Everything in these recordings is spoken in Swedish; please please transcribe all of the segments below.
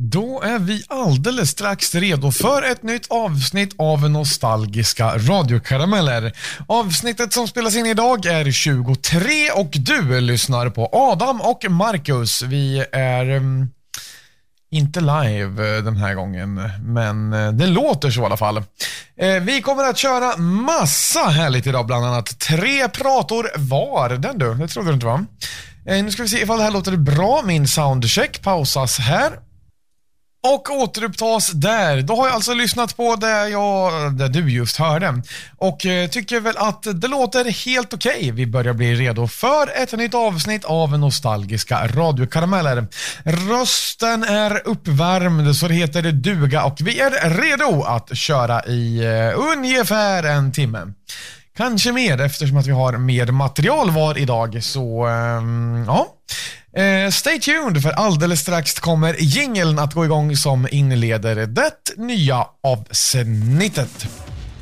Då är vi alldeles strax redo för ett nytt avsnitt av Nostalgiska radiokarameller. Avsnittet som spelas in idag är 23 och du lyssnar på Adam och Marcus. Vi är um, inte live eh, den här gången, men eh, det låter så i alla fall. Eh, vi kommer att köra massa härligt idag, bland annat tre prator var. Den du, det trodde du inte va? Nu ska vi se ifall det här låter bra. Min soundcheck pausas här och återupptas där. Då har jag alltså lyssnat på det, jag, det du just hörde och eh, tycker väl att det låter helt okej. Okay. Vi börjar bli redo för ett nytt avsnitt av nostalgiska radiokarameller. Rösten är uppvärmd så det heter duga och vi är redo att köra i eh, ungefär en timme. Kanske mer eftersom att vi har mer material var idag så ehm, ja. Eh, stay tuned för alldeles strax kommer jingeln att gå igång som inleder det nya avsnittet.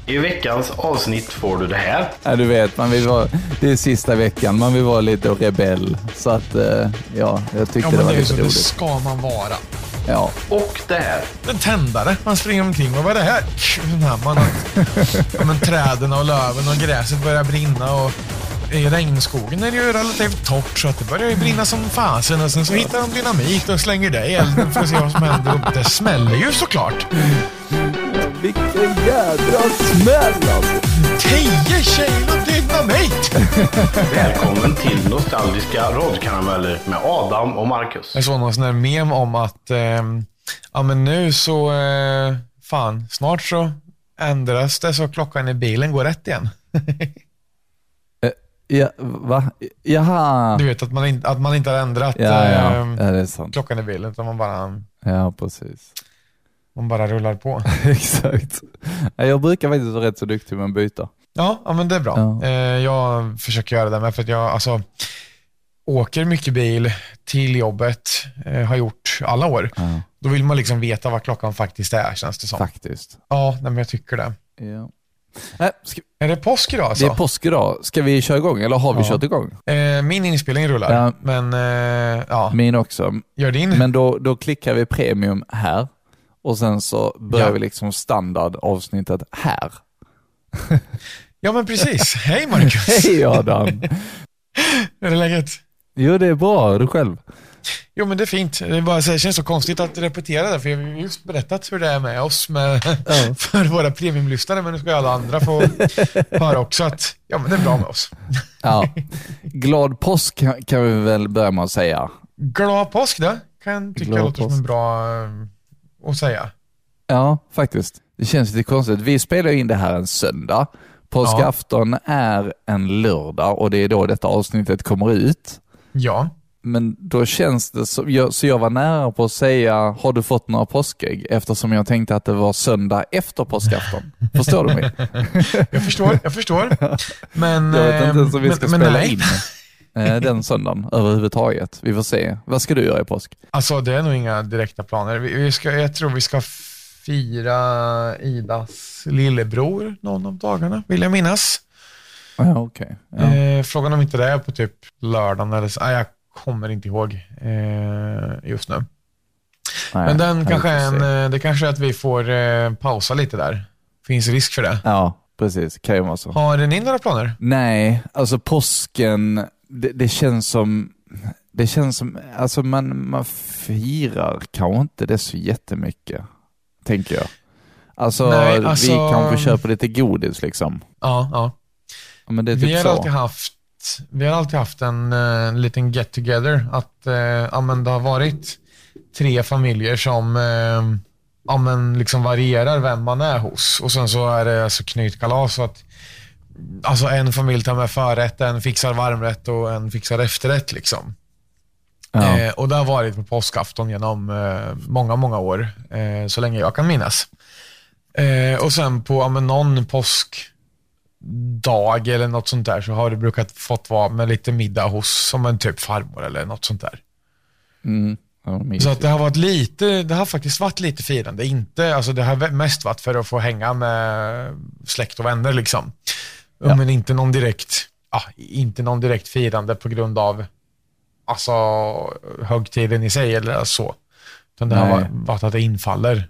I veckans avsnitt får du det här. Ja, du vet, man vill vara, det är sista veckan. Man vill vara lite rebell. Så att, eh, ja, jag tyckte ja, det var det lite så, roligt. Det ska man vara. Ja. Och det här. En tändare. Man springer omkring och vad är det här? Man har, ja, men träden och löven och gräset börjar brinna och i regnskogen är det ju relativt torrt så att det börjar ju brinna som fasen och sen så hittar de dynamit och slänger det i elden för att se vad som händer och det smäller ju såklart. Vilken jädra smäll alltså! 10 kilo dynamit! Välkommen till Nostalgiska radkarameller med Adam och Marcus. Jag såg någon sån här mem om att eh, ja men nu så, eh, fan, snart så ändras det så klockan i bilen går rätt igen. Ja, va? Jaha. Du vet att man, in, att man inte har ändrat ja, ja. Äh, ja, det är sant. klockan i bilen, utan man bara... Ja, precis. Man bara rullar på. Exakt. Jag brukar faktiskt vara rätt så duktig med att byta. Ja, ja men det är bra. Ja. Eh, jag försöker göra det med för att jag alltså, åker mycket bil till jobbet, eh, har gjort alla år. Då vill man liksom veta vad klockan faktiskt är, känns det som. Faktiskt. Ja, nej, men jag tycker det. Ja. Äh, ska... Är det påsk idag alltså? Det är påsk idag. Ska vi köra igång eller har vi ja. kört igång? Eh, min inspelning rullar, ja. men eh, ja. Min också. Gör din. Men då, då klickar vi premium här och sen så börjar ja. vi liksom standard avsnittet här. ja men precis. Hej Marcus. Hej Adam. är det läget? Jo det är bra, du själv? Jo men det är fint. Det, bara, det känns så konstigt att repetera det, för jag har just berättat hur det är med oss med, ja. för våra premiumlyssnare, men nu ska alla andra få höra också att ja, men det är bra med oss. Ja. Glad påsk kan vi väl börja med att säga. Glad påsk då, kan jag tycka Glad låter påsk. som en bra uh, att säga. Ja, faktiskt. Det känns lite konstigt. Vi spelar in det här en söndag. Påskafton ja. är en lördag och det är då detta avsnittet kommer ut. Ja. Men då känns det så jag, så jag var nära på att säga, har du fått några påskägg? Eftersom jag tänkte att det var söndag efter påskafton. Förstår du mig? jag förstår, jag förstår. Men, jag vet inte ens om vi ska men, spela men in eh, den söndagen överhuvudtaget. Vi får se. Vad ska du göra i påsk? Alltså det är nog inga direkta planer. Vi, vi ska, jag tror vi ska fira Idas lillebror någon av dagarna, vill jag minnas. Ja, okay. ja. Eh, frågan om inte det är på typ lördagen eller så. Ah, jag kommer inte ihåg eh, just nu. Nej, Men den kanske är en, eh, det kanske är att vi får eh, pausa lite där. Finns risk för det. Ja, precis. Kan ju vara så. Har ni några planer? Nej, alltså påsken, det, det känns som det känns som, alltså man, man firar kanske inte det så jättemycket, tänker jag. Alltså, Nej, alltså... vi kanske köper lite godis liksom. Ja, ja. Men det är typ vi har så. alltid haft vi har alltid haft en, en eh, liten get together. Att eh, ja, det har varit tre familjer som eh, ja, men liksom varierar vem man är hos. Och sen så är det alltså knytkalas. Så att, alltså en familj tar med förrätt, en fixar varmrätt och en fixar efterrätt. Liksom. Ja. Eh, och det har varit på påskafton genom eh, många, många år. Eh, så länge jag kan minnas. Eh, och sen på ja, någon påsk dag eller något sånt där så har det brukat fått vara med lite middag hos som en typ farmor eller något sånt där. Mm. Ja, så att det har varit lite, det har faktiskt varit lite firande. Inte, alltså det har mest varit för att få hänga med släkt och vänner liksom. Ja. Men inte någon direkt, ah, inte någon direkt firande på grund av alltså högtiden i sig eller så. Utan det har Nej. varit- varit att det infaller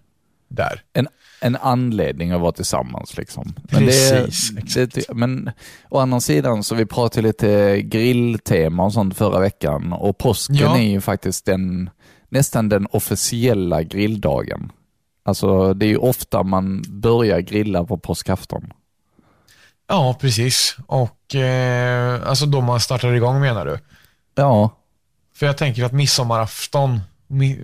där. En, en anledning att vara tillsammans liksom. Precis, det, det, men å andra sidan så vi pratade lite grilltema och sånt förra veckan och påsken Ja. är ju faktiskt den, nästan den officiella grilldagen. Alltså det är ju ofta man börjar grilla på påskafton. Ja, precis. Och eh, alltså då man startar igång menar du? Ja, För jag tänker att midsommarafton mi-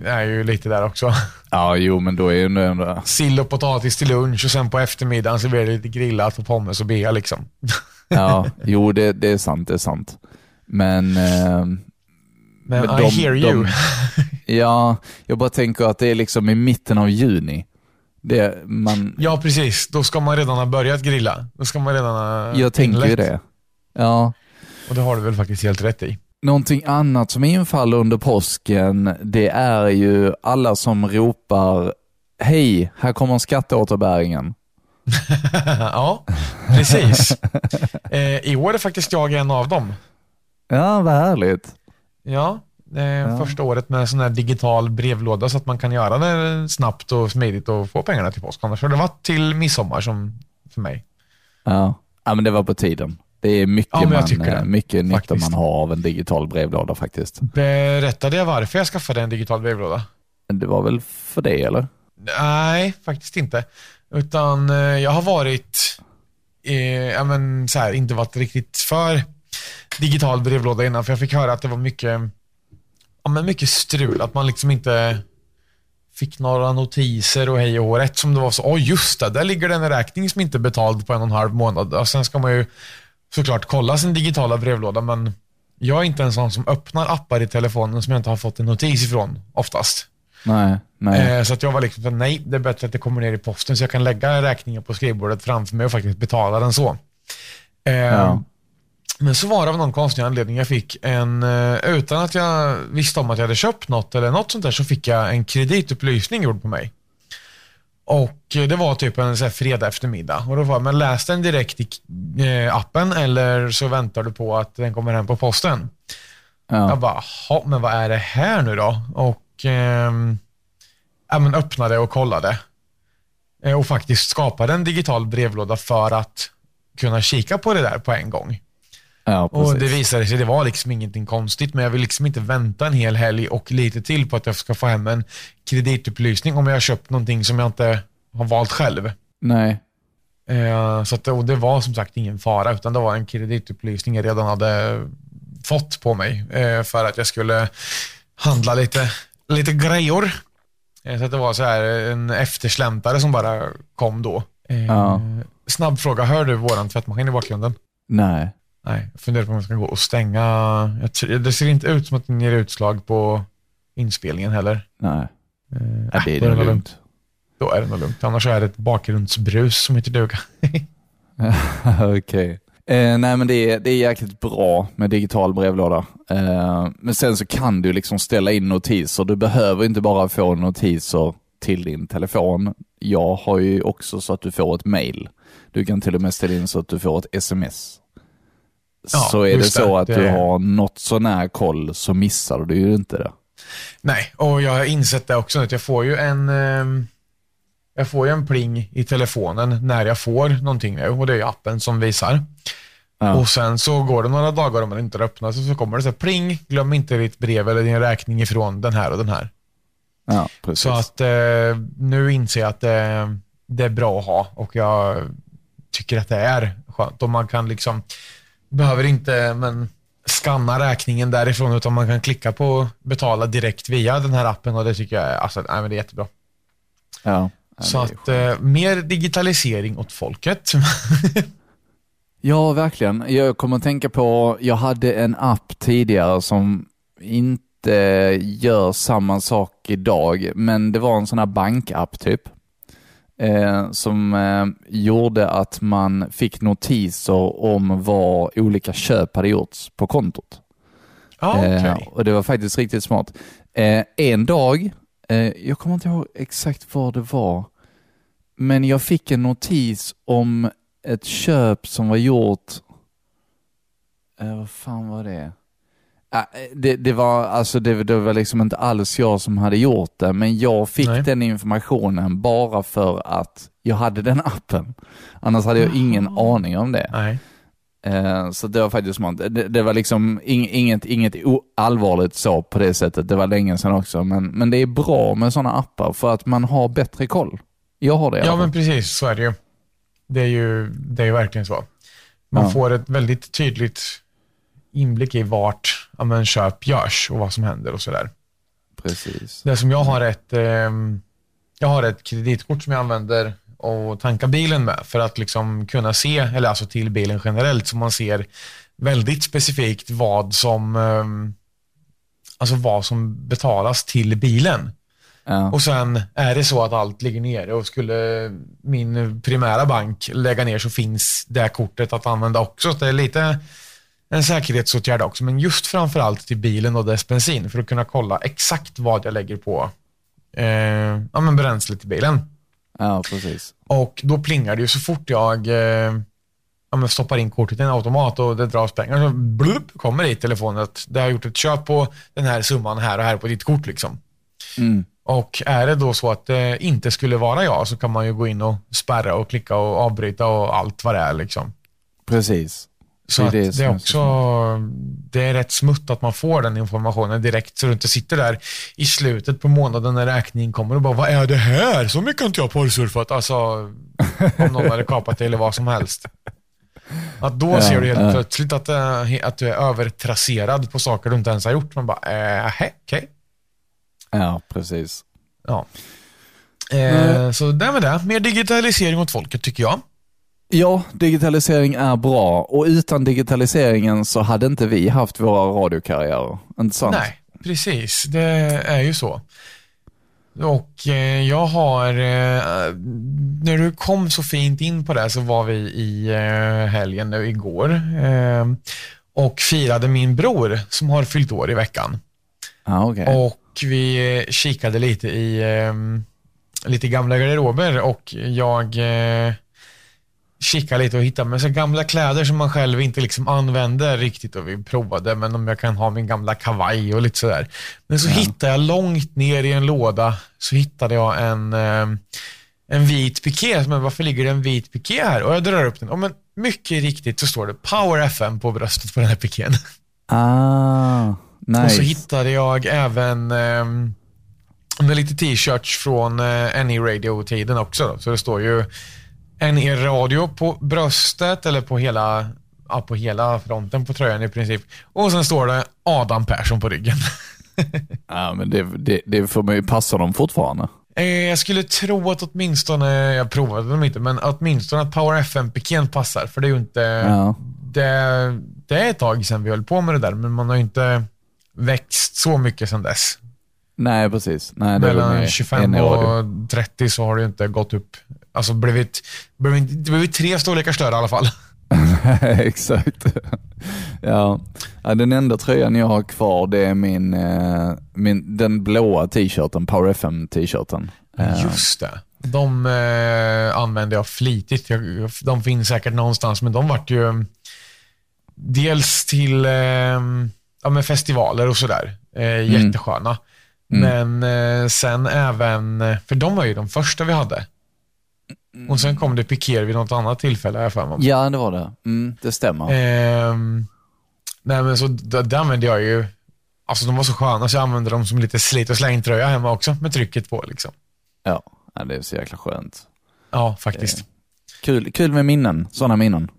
är ju lite där också. ja jo men då är ju ändå, Sill och potatis till lunch och sen på eftermiddagen så blir det lite grillat och pommes och bea liksom. ja, jo det, det är sant, det är sant. Men, eh, Men, Men I de- hear you. de- ja, jag bara tänker att det är liksom i mitten av juni. Det, man, Ja, precis. Då ska man redan ha börjat grilla. Då ska man redan ha jag tänker ju inlett. det. Ja, Och det har du väl faktiskt helt rätt i. Någonting annat som infaller under påsken, det är ju alla som ropar Hej, här kommer skatteåterbäringen. ja, precis. eh, I år är faktiskt jag en av dem. Ja, vad härligt. Ja, eh, Ja. första året med sån här digital brevlåda så att man kan göra det snabbt och smidigt och få pengarna till påsk. Annars har det varit till midsommar som för mig. Ja. ja, men det var på tiden. Det är mycket, Ja, man, eh, mycket nytta man har av en digital brevlåda faktiskt. Berättade jag varför jag skaffade en digital brevlåda? Det var väl för det eller? Nej, faktiskt inte. Utan eh, jag har varit, eh, ja men så här, inte varit riktigt för digital brevlåda innan, för jag fick höra att det var mycket, ja men mycket strul, att man liksom inte fick några notiser och hej och hå. Rätt som det var så, oj just det, där ligger det en räkning som inte är betald på en och en halv månad. Och sen ska man ju såklart kolla sin digitala brevlåda, men jag är inte en sån som öppnar appar i telefonen som jag inte har fått en notis ifrån oftast. Nej, nej. Eh, så att jag var liksom, nej, det är bättre att det kommer ner i posten så jag kan lägga räkningen på skrivbordet framför mig och faktiskt betala den så. Eh, Ja. Men så var det av någon konstig anledning jag fick en, eh, utan att jag visste om att jag hade köpt något eller något sånt där, så fick jag en kreditupplysning gjord på mig. Och eh, det var typ en så här fredag eftermiddag. Och då var men läs den direkt i eh, appen eller så väntar du på att den kommer hem på posten. Jag Ja. bara, "Jaha, men vad är det här nu då? Och ehm, ja, men öppnade och kollade. Eh, Och faktiskt skapade en digital brevlåda för att kunna kika på det där på en gång. Ja, Och det visade sig, det var liksom ingenting konstigt, men jag vill liksom inte vänta en hel helg och lite till på att jag ska få hem en kreditupplysning om jag har köpt någonting som jag inte har valt själv. Nej. Eh, Så att, och det var som sagt ingen fara, utan det var en kreditupplysning jag redan hade fått på mig eh, för att jag skulle handla lite, lite grejor. Eh, Så att det var så här en eftersläntare som bara kom då. Ja. Snabb fråga, hör du våran tvättmaskin i bakgrunden? Nej. Nej, jag funderar på om jag ska gå och stänga. Det ser inte ut som att den ger utslag på inspelningen heller. Nej. Ja, det är då nog lugnt. Då är det nog lugnt. Annars är det ett bakgrundsbrus som inte duga. Okej. Eh, nej men det är, det är jäkligt bra med digital brevlåda. Eh, men sen så kan du liksom ställa in notiser. Du behöver inte bara få notiser till din telefon. Jag har ju också så att du får ett mail. Du kan till och med ställa in så att du får ett sms. Ja, så är det just det. så att Det du har något sånär koll så missar du ju inte det. Nej, och jag har insett det också. Att jag får ju en ehm, jag får ju en pling i telefonen när jag får någonting nu och det är ju appen som visar. Ja. Och sen så går det några dagar om man inte har öppnat så, så kommer det så här pling, glöm inte ditt brev eller din räkning ifrån den här och den här. Ja. Så att eh, nu inser jag att det, det är bra att ha och jag tycker att det är skönt. Och man kan liksom, behöver inte men skanna räkningen därifrån utan man kan klicka på betala direkt via den här appen och det tycker jag är, alltså, nej, men det är jättebra. ja. Så att eh, mer digitalisering åt folket. Ja, verkligen. Jag kommer att tänka på, jag hade en app tidigare som inte gör samma sak idag, men det var en sån här bankapp typ. Eh, som eh, gjorde att man fick notiser om vad olika köp hade gjorts på kontot. okej. Eh, och det var faktiskt riktigt smart. Eh, en dag, eh, jag kommer inte ihåg exakt vad det var, men jag fick en notis om ett köp som var gjort, vad fan var det? Äh, Det, det, var, alltså det, det var liksom inte alls jag som hade gjort det, men jag fick Nej. den informationen bara för att jag hade den appen. Annars hade jag ingen aning om det. Nej. Eh, Så det var faktiskt smart. Det, det var liksom ing, inget, inget allvarligt så på det sättet. Det var länge sedan också, men, men det är bra med sådana appar för att man har bättre koll. Jag har det Ja, men precis. Så är det ju. Det är ju, det är ju verkligen så. Man Ja. får ett väldigt tydligt inblick i vart ja, men, köp görs och vad som händer och sådär. Precis. Det som jag har ett, ehm, jag har ett kreditkort som jag använder och tankar bilen med för att liksom kunna se, eller alltså till bilen generellt, så man ser väldigt specifikt vad som, ehm, alltså vad som betalas till bilen. Ja. Och sen är det så att allt ligger nere och skulle min primära bank lägga ner så finns det här att använda också. Så det är lite en säkerhetsåtgärd också, men just framförallt till bilen och dess bensin för att kunna kolla exakt vad jag lägger på eh, ja, men bränsle till bilen. ja, precis. Och då plingar det ju så fort jag eh, ja, men stoppar in kortet i en automat och det dras pengar. Så blup, kommer det i telefonen att det har gjort ett köp på den här summan här och här på ditt kort. Liksom. Mm. Och är det då så att det inte skulle vara jag så kan man ju gå in och spärra och klicka och avbryta och allt vad det är. Liksom. Precis. Så Det är det är också, så det är rätt smutt att man får den informationen direkt så du inte sitter där i slutet på månaden när räkningen kommer och bara vad är det här? Så mycket har inte jag porrsurfat. Alltså om någon hade kapat det eller vad som helst. Att då Ja, ser du helt ja. plötsligt att, eh, att du är övertrasserad på saker du inte ens har gjort. Man bara, äh, okej. Ja, precis. Ja. Eh, så det med det. Mer digitalisering åt folket tycker jag. Ja, digitalisering är bra och utan digitaliseringen så hade inte vi haft våra radiokarriärer. Inte sant? Nej, precis. Det är ju så. Och eh, jag har, eh, när du kom så fint in på det så var vi i eh, helgen nu igår eh, och firade min bror som har fyllt år i veckan. Ja, okej. Och vi eh, kikade lite i eh, lite gamla garderober och jag kikade lite och hittade med så gamla kläder som man själv inte liksom använder riktigt och vi provade, men om jag kan ha min gamla kavaj och lite sådär. Men så hittade jag långt ner i en låda så hittade jag en, eh, en vit piké. Men varför ligger det en vit piké här? Och jag drar upp den. Och men mycket riktigt så står det Power FM på bröstet på den här pikén. Ah, nice. Och så hittade jag även eh, med lite t-shirts från eh, NE Radio-tiden också. Då. Så det står ju NE Radio på bröstet eller på hela, ja, på hela fronten på tröjan i princip. Och sen står det Adam Persson på ryggen. Ja, men det, det, det får man ju passa dem fortfarande. Eh, Jag skulle tro att åtminstone, jag provade dem inte, men åtminstone att Power FM-piken passar. För det är ju inte, Ja. det, det är ett tag sedan vi höll på med det där, men man har ju inte växt så mycket sedan dess. Nej, precis. Nej, Mellan med 25 en i radio. och 30 så har det inte gått upp, alltså blivit, blivit, det blivit tre storlekar större i alla fall. Exakt. Ja. ja, den enda tröjan jag har kvar det är min, eh, min den blåa t-shirten, Power FM t-shirten. Eh, Just det. De eh, använder jag flitigt. De finns säkert någonstans, men de vart ju mm, dels till eh, ja, festivaler och sådär. Eh, jättesköna. Men eh, sen även, eh, för de var ju de första vi hade. Och sen kom det pikéer vid något annat tillfälle, jag för mig. Ja, det var det. Mm, det stämmer. Ehm, nej men så det, använde jag ju, alltså de var så sköna så jag använde dem som lite slit och slängtröja hemma också med trycket på liksom. Ja. det är så jäkla skönt. Ja, faktiskt. Kul, kul med minnen, sådana minnen.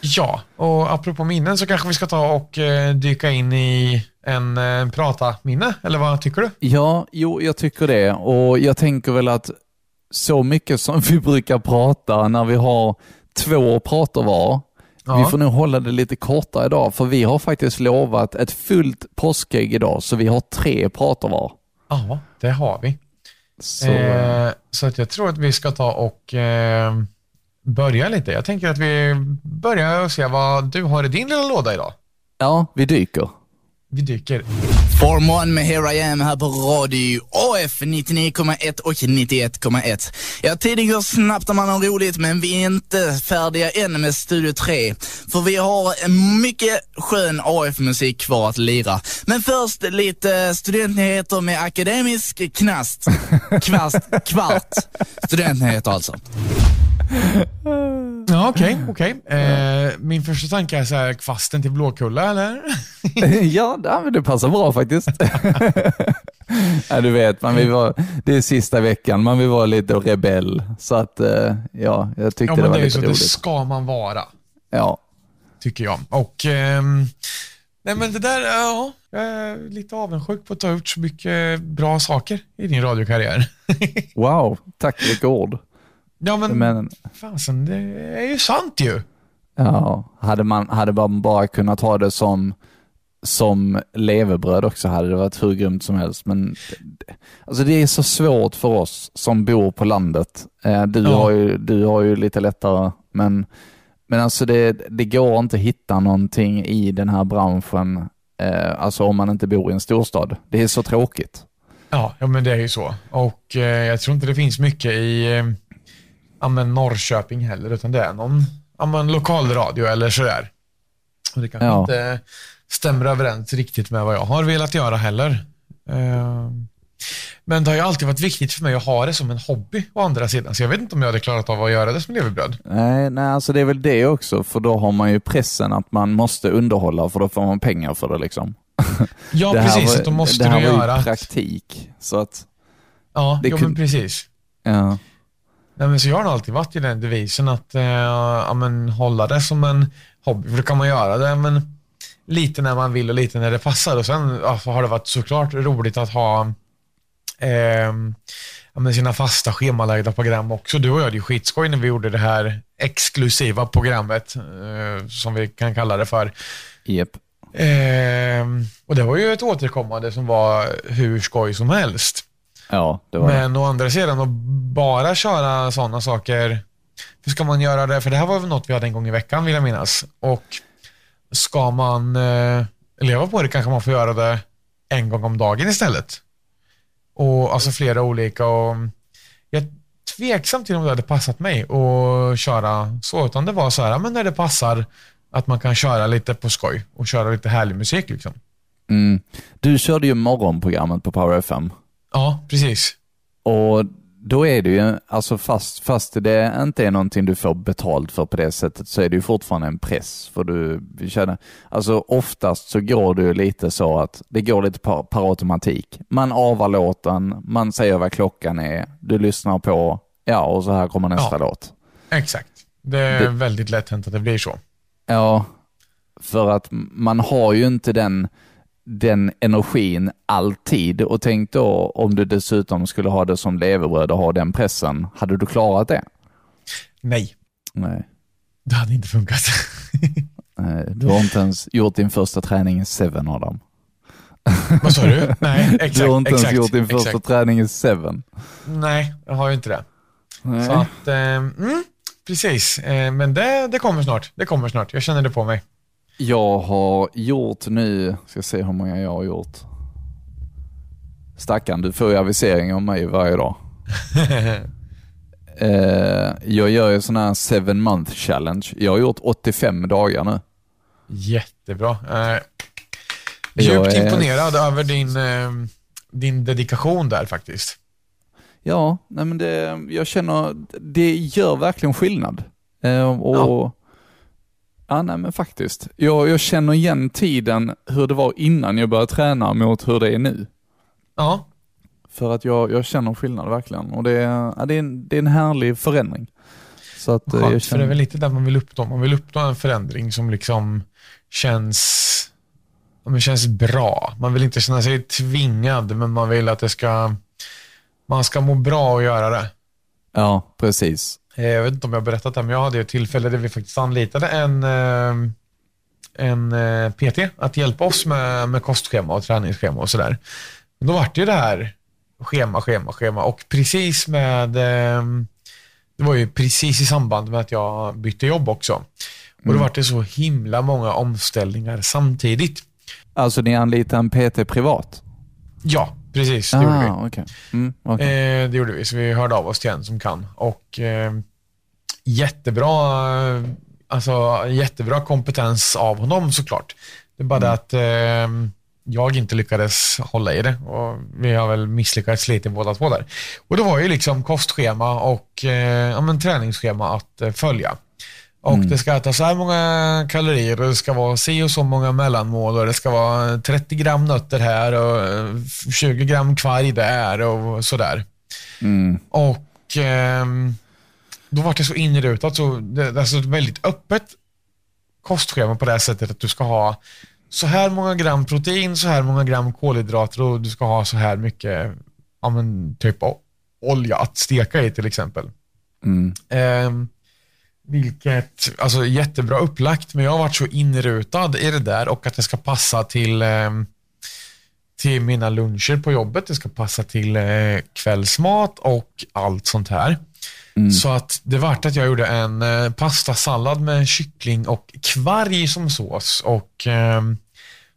Ja, och apropå minnen så kanske vi ska ta och eh, dyka in i en eh, prata-minne, eller vad tycker du? Ja, jo, jag tycker det. Och jag tänker väl att så mycket som vi brukar prata när vi har två pratar var, Ja. vi får nog hålla det lite kortare idag, för vi har faktiskt lovat ett fullt påskägg idag, så vi har tre pratar var. Ja, det har vi. Så, Eh, så att jag tror att vi ska ta och eh, börja lite. Jag tänker att vi börjar och se vad du har i din lilla låda idag. Ja, vi dyker. Vi dyker. Form One med Here I Am här på Radio AF 99,1 och 91,1. Ja, tiden går snabbt när man har roligt, men vi är inte färdiga än med Studio 3. För vi har mycket skön AF-musik kvar att lira. Men först lite studentnyheter med akademisk knast. Kvast, kvart. Studentnyheter alltså. Ja, okej. okej. Eh, min första tanke är så här, kvasten till Blåkulla, eller? ja, det- det passar bra faktiskt. ja, du vet, man vill vara, det är sista veckan, man vill vara lite rebell. Så att, eh, ja, jag tyckte Ja, det var det är lite så. Det roligt. ska man vara, Ja. tycker jag. Och... ehm, nej, men det där, ja. Jag är lite avundsjuk på att du har gjort så mycket bra saker i din radiokarriär. Wow, tack vilka ord. Ja, men, Men fasen, det är ju sant ju. ja, hade man, hade man bara kunnat ha det som, som levebröd också hade det varit hur grymt som helst. Men alltså det är så svårt för oss som bor på landet. Eh, Du, Ja. har, ju, du har ju lite lättare, men, men alltså det, det går inte att hitta någonting i den här branschen, eh, alltså om man inte bor i en storstad. Det är så tråkigt. Ja, ja men det är ju så. Och eh, jag tror inte det finns mycket i ja, men Norrköping heller, utan det är någon ja, men lokalradio eller sådär. Och det kanske Ja. inte stämmer överens riktigt med vad jag har velat göra heller. Eh, men det har ju alltid varit viktigt för mig att ha det som en hobby å andra sidan, så jag vet inte om jag hade klarat av att göra det som levebröd. Nej, nej, alltså det är väl det också, för då har man ju pressen att man måste underhålla, för då får man pengar för det liksom. Ja, det precis. var- att då måste det här du var ju göra... praktik, så att, Ja, det jo, kun- men precis. ja. Nej, men så jag har alltid varit i den devisen att eh, ja, men, hålla det som en hobby. För då kan man göra det men lite när man vill och lite när det passar. Och sen ja, har det varit såklart roligt att ha ehm, ja, sina fasta schemalagda program också. Du och jag hade ju skitskoj när vi gjorde det här exklusiva programmet, eh, som vi kan kalla det för. Yep. Ehm, och det var ju ett återkommande som var hur skoj som helst. Ja, det var det. Men å andra sidan att bara köra sådana saker, hur ska man göra det? För det här var något vi hade en gång i veckan vill jag minnas. Och ska man eh, leva på det kanske man får göra det en gång om dagen istället. Och alltså flera olika och jag är tveksam till om det hade passat mig att köra så, utan det var så här, men när det passar att man kan köra lite på skoj och köra lite härlig musik liksom. Mm. Du körde ju morgonprogrammet på Power FM Ja, precis. och då är det ju, alltså fast, fast det inte är någonting du får betalt för på det sättet så är det ju fortfarande en press. För du känner, alltså oftast så går det ju lite så att det går lite per, per automatik. Man avar låten, man säger vad klockan är, du lyssnar på, ja och så här kommer nästa Ja. låt. Exakt. Det är Det- väldigt lätt hänt att det blir så. Ja, för att man har ju inte den, den energin alltid. Och tänk då om du dessutom skulle ha det som levebröd och ha den pressen. Hade du klarat det? Nej, Nej. det hade inte funkat. Du har inte ens gjort din första träning i Seven Adam. Vad sa du? Nej, exakt. du har inte exakt, ens gjort din första exakt. träning i Seven. Nej, jag har ju inte det. Nej. Så att, eh, mm, precis. Eh, men det, det kommer snart. Det kommer snart. Jag känner det på mig. Jag har gjort nu, ska se hur många jag har gjort. Stackarn, du får ju avisering om mig varje dag. Eh, jag gör ju sån här seven month challenge. Jag har gjort 85 dagar nu. Jättebra. Eh, djupt är- imponerad över din, eh, din dedikation där faktiskt. Ja, nej men det, jag känner, det gör verkligen skillnad. Eh, och, ja. Ja. nej men faktiskt. Jag, jag känner igen tiden, hur det var innan jag började träna mot hur det är nu. Ja, För att jag, jag känner skillnad verkligen. Och det, är- ja, det, är, en, det är en härlig förändring. Så att, eh, jag skönt. För det är känner, väl lite där man vill uppnå. Man vill uppnå en förändring som liksom känns, men känns bra. Man vill inte känna sig tvingad, men man vill att det ska, man ska må bra och göra det. ja, precis. Eh, Jag vet inte om jag har berättat det, men jag hade ett tillfälle där vi faktiskt anlitade en, eh, en eh, PT att hjälpa oss med, med kostschema och träningsschema och sådär. Men då var det ju det här schema, schema, schema och precis med, det var ju precis i samband med att jag bytte jobb också. Och då var det så himla många omställningar samtidigt. Alltså ni anlitar en PT privat? Ja, precis. Det gjorde vi. ah, okej. Mm, okej. Eh, det gjorde vi, så vi hörde av oss till en som kan. Och eh, jättebra, eh, alltså, jättebra kompetens av honom såklart. Det är bara det att eh, jag inte lyckades hålla i det och vi har väl misslyckats lite båda två där. Och det var ju liksom kostschema och eh, ja, träningsschema att eh, följa. Och det ska äta så här många kalorier och det ska vara si och så många mellanmål och det ska vara 30 gram nötter här och eh, 20 gram kvarg där och sådär. Mm. Och ehm, då var det så inrutat, så det, alltså ett väldigt öppet kostschema på det här sättet att du ska ha så här många gram protein, så här många gram kolhydrater och du ska ha så här mycket ja, men, typ av olja att steka i till exempel. Mm. Ehm, vilket, alltså jättebra upplagt, men jag har varit så inrutad i det där och att det ska passa till, ehm, till mina luncher på jobbet, det ska passa till eh, kvällsmat och allt sånt här. Så att det vart att jag gjorde en eh, pastasallad med kyckling och kvarg som sås och ehm,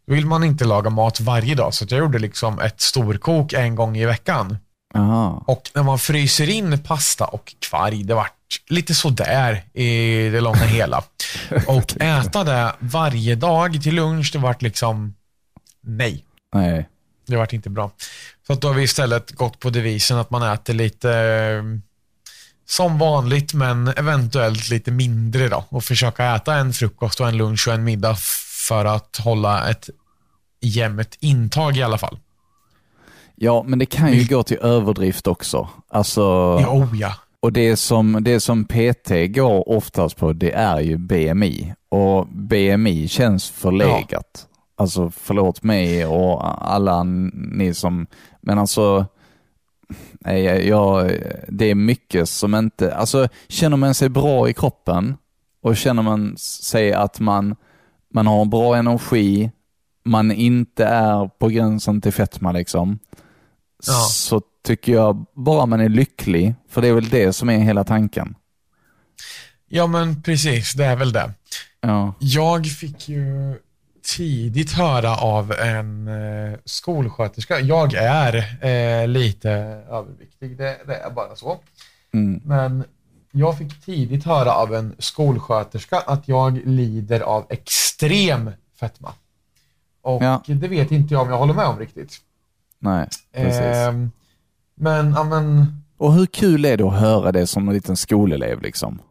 då vill man inte laga mat varje dag, så jag gjorde liksom ett storkok en gång i veckan. Aha. Och när man fryser in pasta och kvarg, det vart lite sådär i det långa hela. Och äta det varje dag till lunch, det vart liksom nej. Nej. Det vart inte bra. Så att då har vi istället gått på devisen att man äter lite eh, som vanligt, men eventuellt lite mindre då. Och försöka äta en frukost och en lunch och en middag för att hålla ett jämnt intag i alla fall. Ja, men det kan ju gå till överdrift också. Alltså, Ja, oh ja. Och det som, det som PT går oftast på, det är ju BMI. Och BMI känns förlegat. Alltså, förlåt mig och alla ni som, men alltså, nej, jag, jag, det är mycket som inte, alltså känner man sig bra i kroppen och känner man sig att man, man har bra energi, man inte är på gränsen till fetma liksom, Ja. så tycker jag bara man är lycklig, för det är väl det som är hela tanken. Ja, men precis. Det är väl det. Ja. Jag fick ju tidigt höra av en eh, skolsköterska. Jag är eh, lite överviktig, det, det är bara så. Mm. Men jag fick tidigt höra av en skolsköterska att jag lider av extrem fetma. Och Ja. det vet inte jag om jag håller med om riktigt. Nej, precis. Ehm, men, ja men, Och hur kul är det att höra det som en liten skolelev liksom?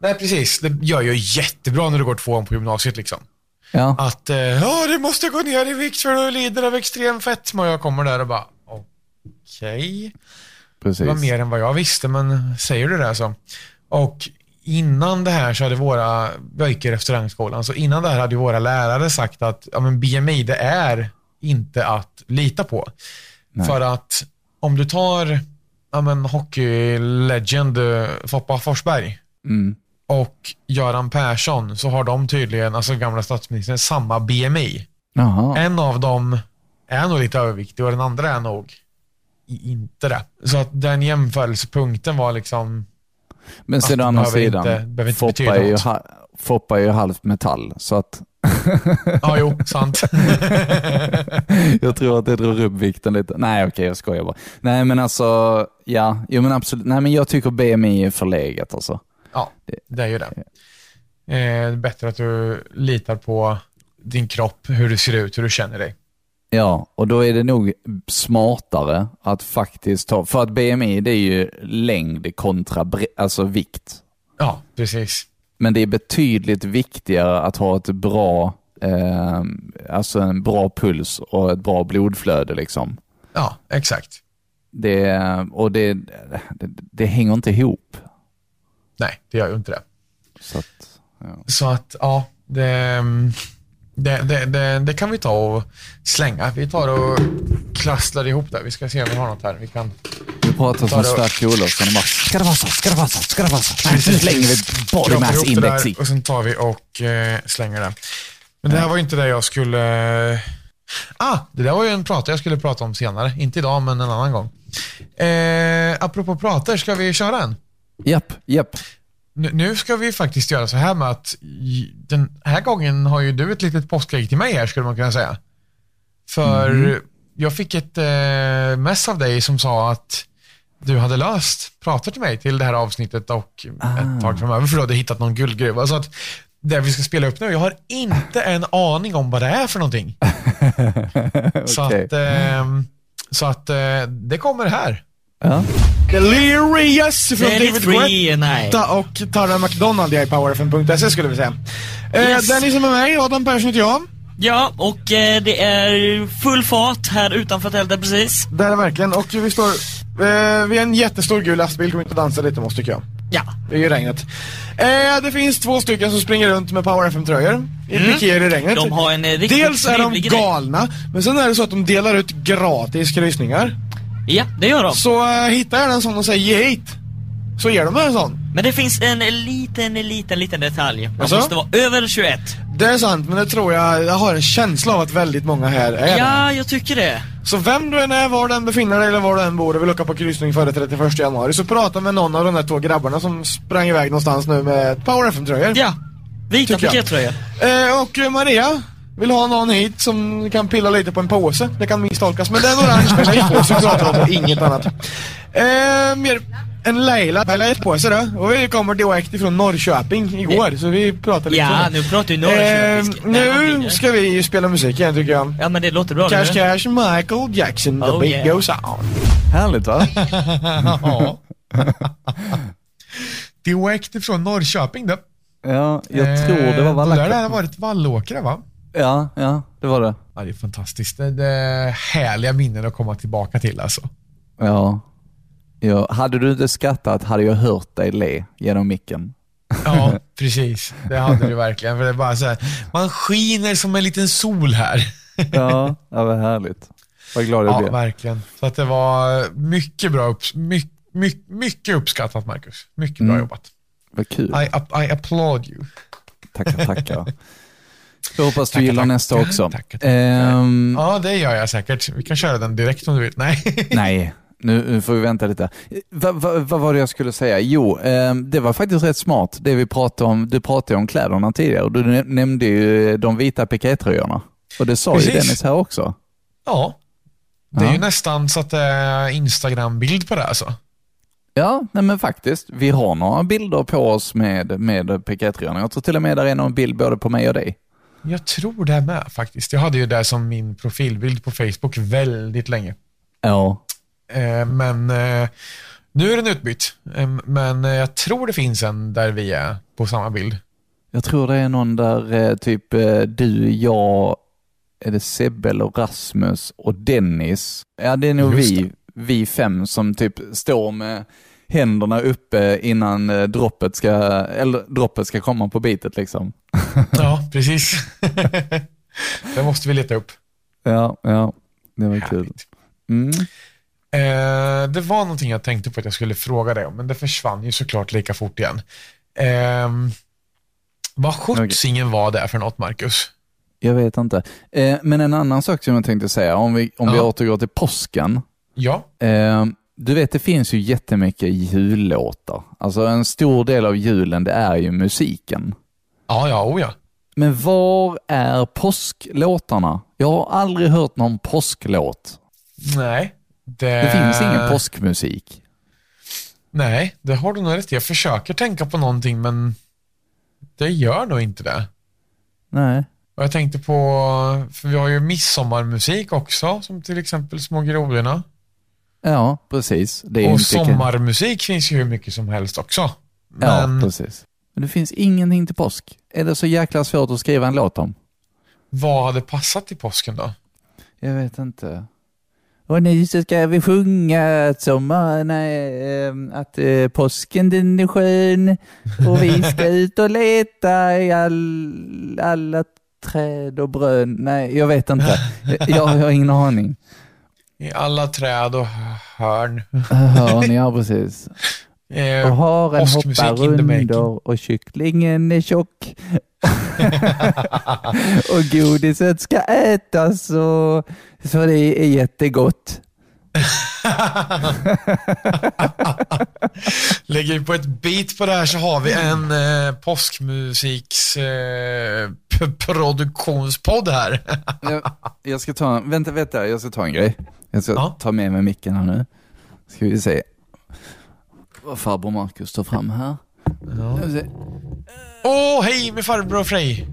nej precis. Det gör ju jättebra när du går tvåan på gymnasiet liksom. Ja, Att, eh, ja du måste gå ner i vikt för du lider av extrem fetma. Och jag kommer där och bara, okej. precis. Det var mer än vad jag visste, men säger du det så. Och innan det här så hade våra, jag gick i restaurangskolan, så innan det här hade våra lärare sagt att ja, men BMI det är inte att lita på. Nej. För att om du tar ja, men, hockey-legend eh, Foppa Forsberg Mm. och Göran Persson så har de tydligen, alltså gamla statsministern, samma BMI. Jaha. En av dem är nog lite överviktig och den andra är nog inte det. Så att den jämförelsepunkten var liksom, Men sen å andra sidan, inte- Foppa, är ju Foppa är ju halvt metall, så att ja jo, sant. jag tror att det drar upp vikten lite. Nej, okej, jag skojar bara. Nej, men alltså, ja, jo men absolut. Nej, men jag tycker BMI är förlegat alltså. ja, det är ju det. Eh, det är bättre att du litar på din kropp, hur du ser ut, hur du känner dig. Ja, och då är det nog smartare att faktiskt ta, för att BMI det är ju längd kontra alltså vikt. Ja, precis. Men det är betydligt viktigare att ha ett bra, eh, alltså en bra puls och ett bra blodflöde liksom. Ja, exakt. Det, och det, det, det hänger inte ihop. Nej, det gör ju inte det. Så att, ja. Så att, ja, det, det, det, det, det kan vi ta och slänga. Vi tar och klastrar ihop det. Vi ska se om vi har något här. Vi kan... Pratar som Sverker Olofsson och bara, vara så, ska det vara så, ska det vara så. Nu slänger vi body mass index i. och sen tar vi och eh, slänger det. Men det här var ju inte det jag skulle... Ah, det där var ju en prata jag skulle prata om senare. Inte idag, men en annan gång. Eh, apropå prater, ska vi köra en? Japp, japp. Nu, nu ska vi faktiskt göra så här med att den här gången har ju du ett litet påskägg till mig här, skulle man kunna säga. För Mhm. jag fick ett eh, mess av dig som sa att du hade löst pratar till mig till det här avsnittet och Ah. ett tag framöver för du hade hittat någon guldgruva. Så att det vi ska spela upp nu, jag har inte en aning om vad det är för någonting. Så Okej. att, ehm, så att eh, det kommer här. Ja. Delirious från Det är David. Guetta och Tara McDonald i powerfm.se skulle vi säga. Eh, Yes. Den är som är mig, Adam Persson heter jag. Ja, och eh, det är full fart här utanför tältet precis. Det är det verkligen. Och vi står eh, vid en jättestor gul lastbil. Kom inte och dansa lite med oss tycker jag. Ja. Det är ju regnet. Eh, det finns två stycken som springer runt med Power FM-tröjor. I pikéer i regnet. De har en eh, riktigt Dels är de galna, men sen är det så att de delar ut gratis kryssningar. Ja, det gör de. Så eh, hittar jag en sån och säger ge hit. Så ger de mig en sån. Men det finns en liten, liten, liten detalj. Man Jaså? måste vara över 21. Det är sant, men det tror jag, jag har en känsla av att väldigt många här är. Ja, jag tycker det. Så vem du än är, var du än befinner dig eller var du än bor och vill åka på kryssning före 31 januari så prata med någon av de där två grabbarna som sprang iväg någonstans nu med Power FM-tröjor. Ja. Vita pikettröjor. Eh, och Maria vill ha någon hit som kan pilla lite på en påse. Det kan misstolkas, men det är en orange påse vi pratar om och inget annat. Eh, mer en Leila påse då. Och vi kommer direkt ifrån Norrköping igår, så vi pratar lite om Ja, nu pratar vi Eh, norrköpingska. Vad blir nu ska vi spela musik igen tycker jag. Ja, men det låter bra. Cash eller? Cash, Michael Jackson, the Oh, beat yeah. goes on. Härligt va? Ja. Direkt ifrån Norrköping då. Ja, jag tror det var Eh, Det där har varit Vallåkra va? Ja, ja, det var det. Ja, det är fantastiskt. Det, det är härliga minnen att komma tillbaka till alltså. Ja. Ja. Hade du inte skrattat hade jag hört dig le genom micken. Ja, precis. Det hade du verkligen. För det är bara så här, man skiner som en liten sol här. Ja, det var härligt. Vad glad jag Ja, blev. verkligen. Så att det var mycket bra, upps- my, my, mycket uppskattat Marcus. Mycket bra Mm. jobbat. Vad kul. I, I applaud you. Tackar, tackar. Jag hoppas du Tackar, gillar tackar. nästa också. Tackar, tackar. Ehm, Ja, det gör jag säkert. Vi kan köra den direkt om du vill. Nej. Nej, nu, får vi vänta lite. Vad va, vad var det jag skulle säga? Jo, ehm, det var faktiskt rätt smart det vi pratade om. Du pratade om kläderna tidigare och du nä- nämnde ju de vita pikétröjorna. Och det sa ju Precis. Dennis här också. Ja. Det är Ja. ju nästan så att det är Instagram-bild på det alltså. Ja, nej men faktiskt. Vi har några bilder på oss med, med pikétröjorna. Jag tror till och med där är någon bild både på mig och dig. Jag tror det med faktiskt. Jag hade ju det som min profilbild på Facebook väldigt länge. Ja. Eh, men eh, nu är den utbytt. Eh, men jag tror det finns en där vi är på samma bild. Jag tror det är någon där typ du, jag, är det Sebbe eller Rasmus och Dennis? Ja, det är nog Just vi, vi fem som typ står med händerna uppe innan droppet ska, eller droppet ska komma på bitet liksom. Ja, precis. det måste vi leta upp. Ja, ja, det var kul. Härligt. Mm. Eh, det var någonting jag tänkte på att jag skulle fråga dig om, men det försvann ju såklart lika fort igen. Eh, vad sjuttsingen var det för något, Marcus? Jag vet inte. Eh, men en annan sak som jag tänkte säga, om vi, om vi Ja. återgår till påsken. Ja, Eh, du vet, det finns ju jättemycket jullåtar. Alltså en stor del av julen, det är ju musiken. ja, ja, oh ja. Men var är påsklåtarna? Jag har aldrig hört någon påsklåt. Nej. Det, Det finns ingen påskmusik. Nej, det har du nog rätt i. Jag försöker tänka på någonting, men det gör nog inte det. Nej. Och jag tänkte på, för vi har ju midsommarmusik också, som till exempel Små grodorna. Ja, precis. Det är Och sommarmusik finns ju hur mycket som helst också. Ja, Men precis. Men det finns ingenting till påsk. Är det så jäkla svårt att skriva en låt om? vad hade passat i påsken då? Jag vet inte. Och nu så ska vi sjunga att sommar, nej, ehm, att eh, påsken den är skön och vi ska ut och leta i all, alla träd och brön. Nej, jag vet inte. Jag, har ingen aning. I alla träd och hörn. Hör ni? Ja, precis. Och Eh, haren påskmusik hoppar under och kycklingen är tjock. och godiset ska ätas och så det är jättegott. lägger vi på ett beat på det här så har vi en eh, påskmusiks eh, här. Jag, jag ska ta, vänta, vänta, jag ska ta en grej. Jag ska Ja. ta med mig micken här nu. Ska vi se. Vad farbror Marcus tar fram här. Ja. Ska vi se. Åh, hej med farbror Frej.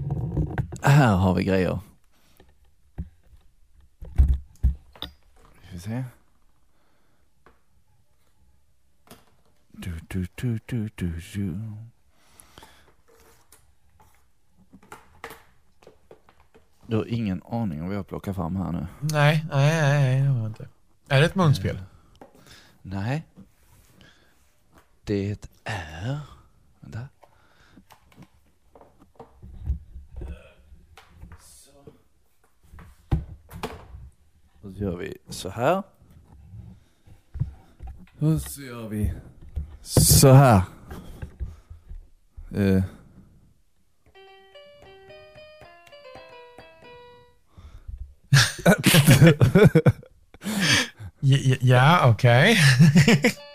Här har vi grejer. Ska vi se. Du, du, du, du, du, du. Du har ingen aning om vad jag plockar fram här nu? Nej, nej, nej, nej, det har jag inte. Är det ett munspel? Nej. Det är... Vänta. Och så gör vi så här. Och så gör vi så här. Eh. Ja, okej.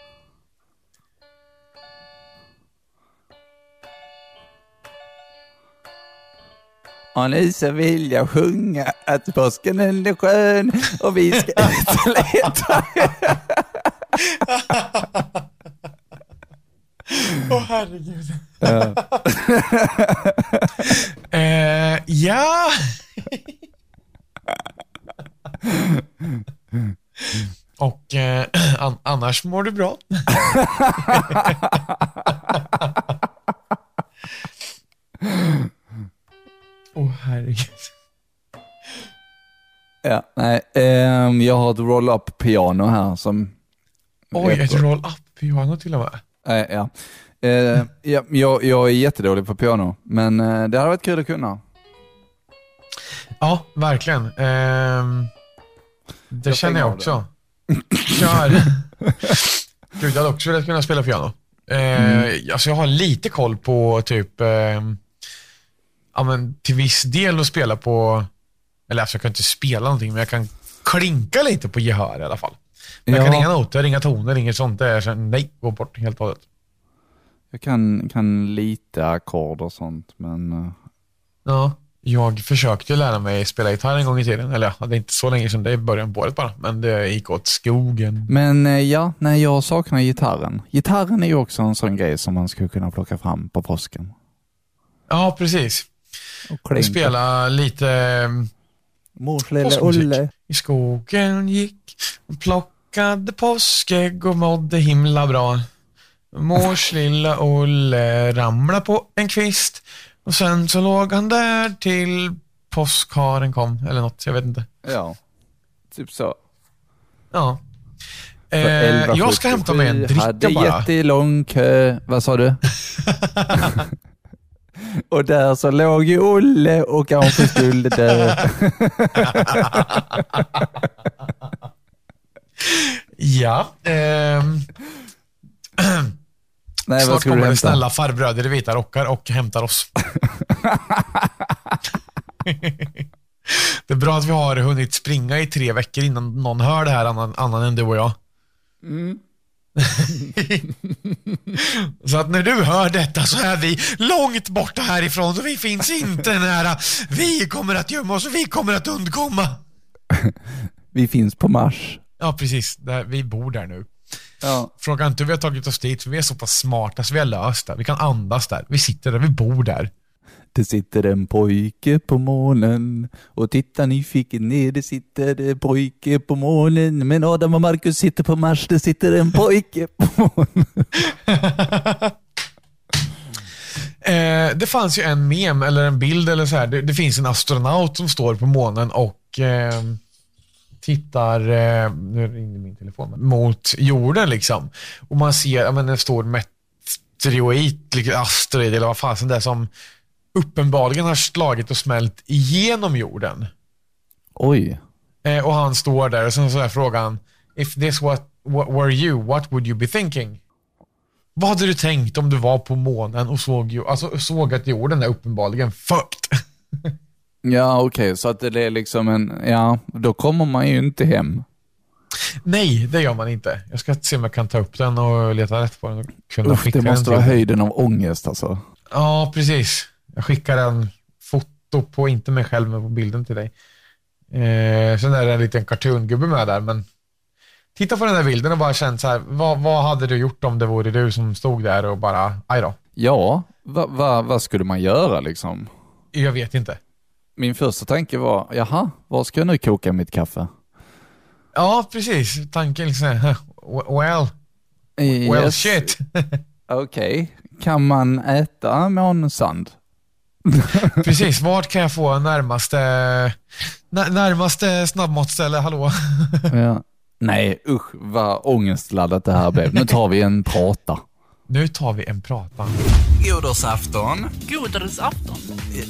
Och nu så vill jag sjunga att påsken är skön och vi ska ut och leta. Åh herregud. eh, ja. Och eh, an- annars mår du bra? Åh oh, herregud. Ja, nej, ehm, jag har ett roll-up piano här som... Oj, ett roll-up-piano till och med. Eh, ja. Eh, ja, jag, jag är jättedålig på piano, men eh, det hade varit kul att kunna. Ja, verkligen. Ehm, det Jag känner jag stänger av också. Kör. Gud, jag hade också velat kunna spela piano. Eh, alltså jag har lite koll på typ, eh, ja men till viss del att spela på, eller alltså jag kan inte spela någonting, men jag kan klinka lite på gehör i alla fall. Men jag kan Ja. inga noter, inga toner, inget sånt. Det är så, nej, gå bort helt och hållet. Jag kan, kan lite ackord och sånt, men... eh, Ja, jag försökte lära mig spela gitarr en gång i tiden. Eller ja, det är inte så länge sedan, det är början på året bara. Men det gick åt skogen. Men eh, ja, nej, jag saknar gitarren. Gitarren är ju också en sån grej som man skulle kunna plocka fram på påsken. Ja, precis. Och Och spela lite eh, Mors lille. Olle. I skogen gick och plockade påskägg och mådde himla bra. Mors lilla Olle ramla på en kvist och sen så låg han där till påskharen kom, eller något, jag vet inte. Ja, typ så. Ja. Eh, jag ska hämta mig en 1177 dricka hade bara. jättelång kö. Vad sa du? och där så låg ju Olle och kanske skulle dö. Ja. ehm, Nej, snart kommer det snälla farbröder i vita rockar och hämtar oss. det är bra att vi har hunnit springa i tre veckor innan någon hör det här annan, annan än du och jag. Mm. så att när du hör detta så är vi långt borta härifrån så vi finns inte nära. Vi kommer att gömma oss och vi kommer att undkomma. Vi finns på Mars. Ja, precis. Där, vi bor där nu. Ja. Fråga inte hur vi har tagit oss dit, för vi är så pass smarta så vi har löst det. Vi kan andas där. Vi sitter där, vi bor där. Det sitter en pojke på månen och titta nyfiket ner, det sitter en pojke på månen. Men Adam och Marcus sitter på Mars, det sitter en pojke på månen. Eh, det fanns ju en mem eller en bild eller så här. Det, det finns en astronaut som står på månen och eh, tittar, eh, nu ringde min telefon, mot jorden liksom. Och man ser ja, men en stor meteorit, liksom, asteroid eller vad fasen det är som uppenbarligen har slagit och smält igenom jorden. Oj. Eh, och han står där och sen så är frågan, if this what, what were you, what would you be thinking? Vad hade du tänkt om du var på månen och såg, ju, alltså, såg att jorden är uppenbarligen fucked? Ja, okej, så att det är liksom en, ja, då kommer man ju inte hem. Nej, det gör man inte. Jag ska se om jag kan ta upp den och leta rätt på den och kunna Usch, skicka det måste den vara höjden av ångest alltså. Ja, precis. Jag skickar en foto på, inte mig själv, men på bilden till dig. Eh, sen är det en liten cartoongubbe med där, men titta på den där bilden och bara känn så här, vad, vad hade du gjort om det vore du som stod där och bara, aj då. Ja, vad va, vad skulle man göra liksom? Jag vet inte. Min första tanke var, jaha, var ska jag nu koka mitt kaffe? Ja, precis. Tanken liksom, well, well Yes. shit. Okej, kan man äta månsand? Precis, vart kan jag få närmaste, när, närmaste snabbmatsställe, hallå? Ja. Nej, usch vad ångestladdat det här blev. Nu tar vi en prata. Nu tar vi en prata. Godårsafton. Godisafton.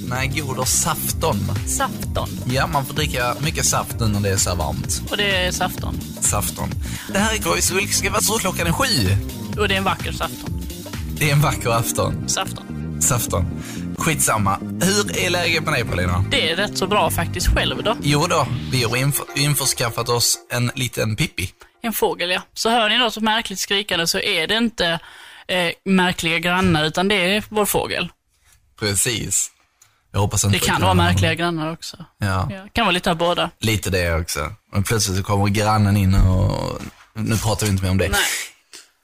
Nej, godårsafton. Safton. Ja, man får dricka mycket saft nu när det är så här varmt. Och det är safton. Safton. Det här är Gojs så klockan är sju. Och det är en vacker safton. Det är en vacker afton. Safton. Safton. Skitsamma. Hur är läget med dig Paulina? Det är rätt så bra faktiskt själv då. Jo då, vi har inför, införskaffat oss en liten Pippi. En fågel ja. Så hör ni något så märkligt skrikande så är det inte eh, märkliga grannar utan det är vår fågel. Precis. Jag hoppas inte Det kan vara märkliga grannar också. Ja, Ja, kan vara lite av båda. lite det också. Och plötsligt så kommer grannen in och nu pratar vi inte mer om det. Nej.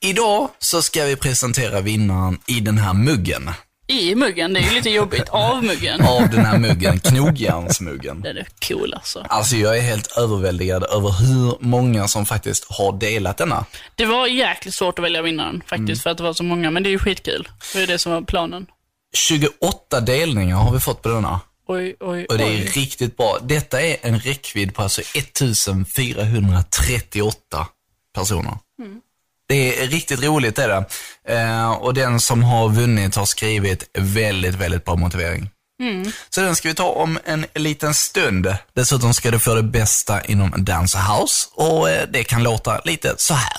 Idag så ska vi presentera vinnaren i den här muggen. I muggen, det är ju lite jobbigt. Av muggen. Av den här muggen, knogjärnsmuggen. Den är cool alltså. Alltså jag är helt överväldigad över hur många som faktiskt har delat denna. Det var jäkligt svårt att välja vinnaren faktiskt för att det var så många, men det är ju skitkul. Det är det som var planen. 28 delningar har vi fått på denna. Oj, oj, Och det är oj. riktigt bra. Detta är en räckvidd på alltså 1438 personer. Det är riktigt roligt är det. Eh, och den som har vunnit har skrivit väldigt, väldigt bra motivering. Så den ska vi ta om en liten stund. Dessutom ska du få det bästa inom Dance House och eh, det kan låta lite så här.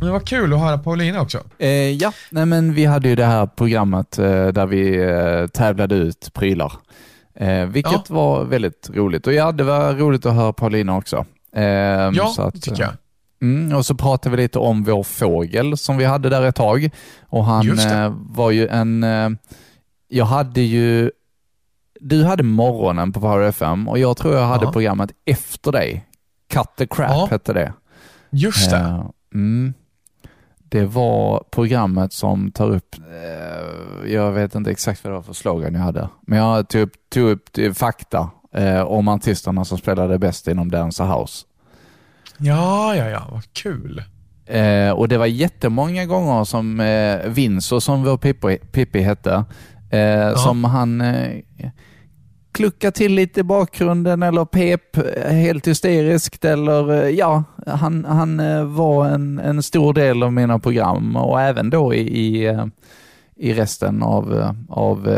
Det var kul att höra Paulina också. Eh, ja, nej men vi hade ju det här programmet eh, där vi eh, tävlade ut prylar. Eh, vilket Ja. var väldigt roligt. Och ja, det var roligt att höra Paulina också. Eh, Ja, så att, det tycker jag. Mm, och så pratade vi lite om vår fågel som vi hade där ett tag. Och han eh, var ju en... Eh, jag hade ju... Du hade morgonen på Power FM och jag tror jag hade Ja. programmet efter dig. Cut the crap Ja. hette det. Just det. Eh, mm. Det var programmet som tar upp, eh, jag vet inte exakt vad det var för slogan jag hade, men jag tog upp, tog upp det- fakta eh, om artisterna som spelade bäst inom Dance House. Ja, ja, ja, vad kul. Eh, och det var jättemånga gånger som eh, Vinso, som vår Pippi, Pippi hette, eh, som han eh, kluckade till lite i bakgrunden eller pep eh, helt hysteriskt eller eh, ja, han, han eh, var en, en stor del av mina program och även då i, i, i resten av, av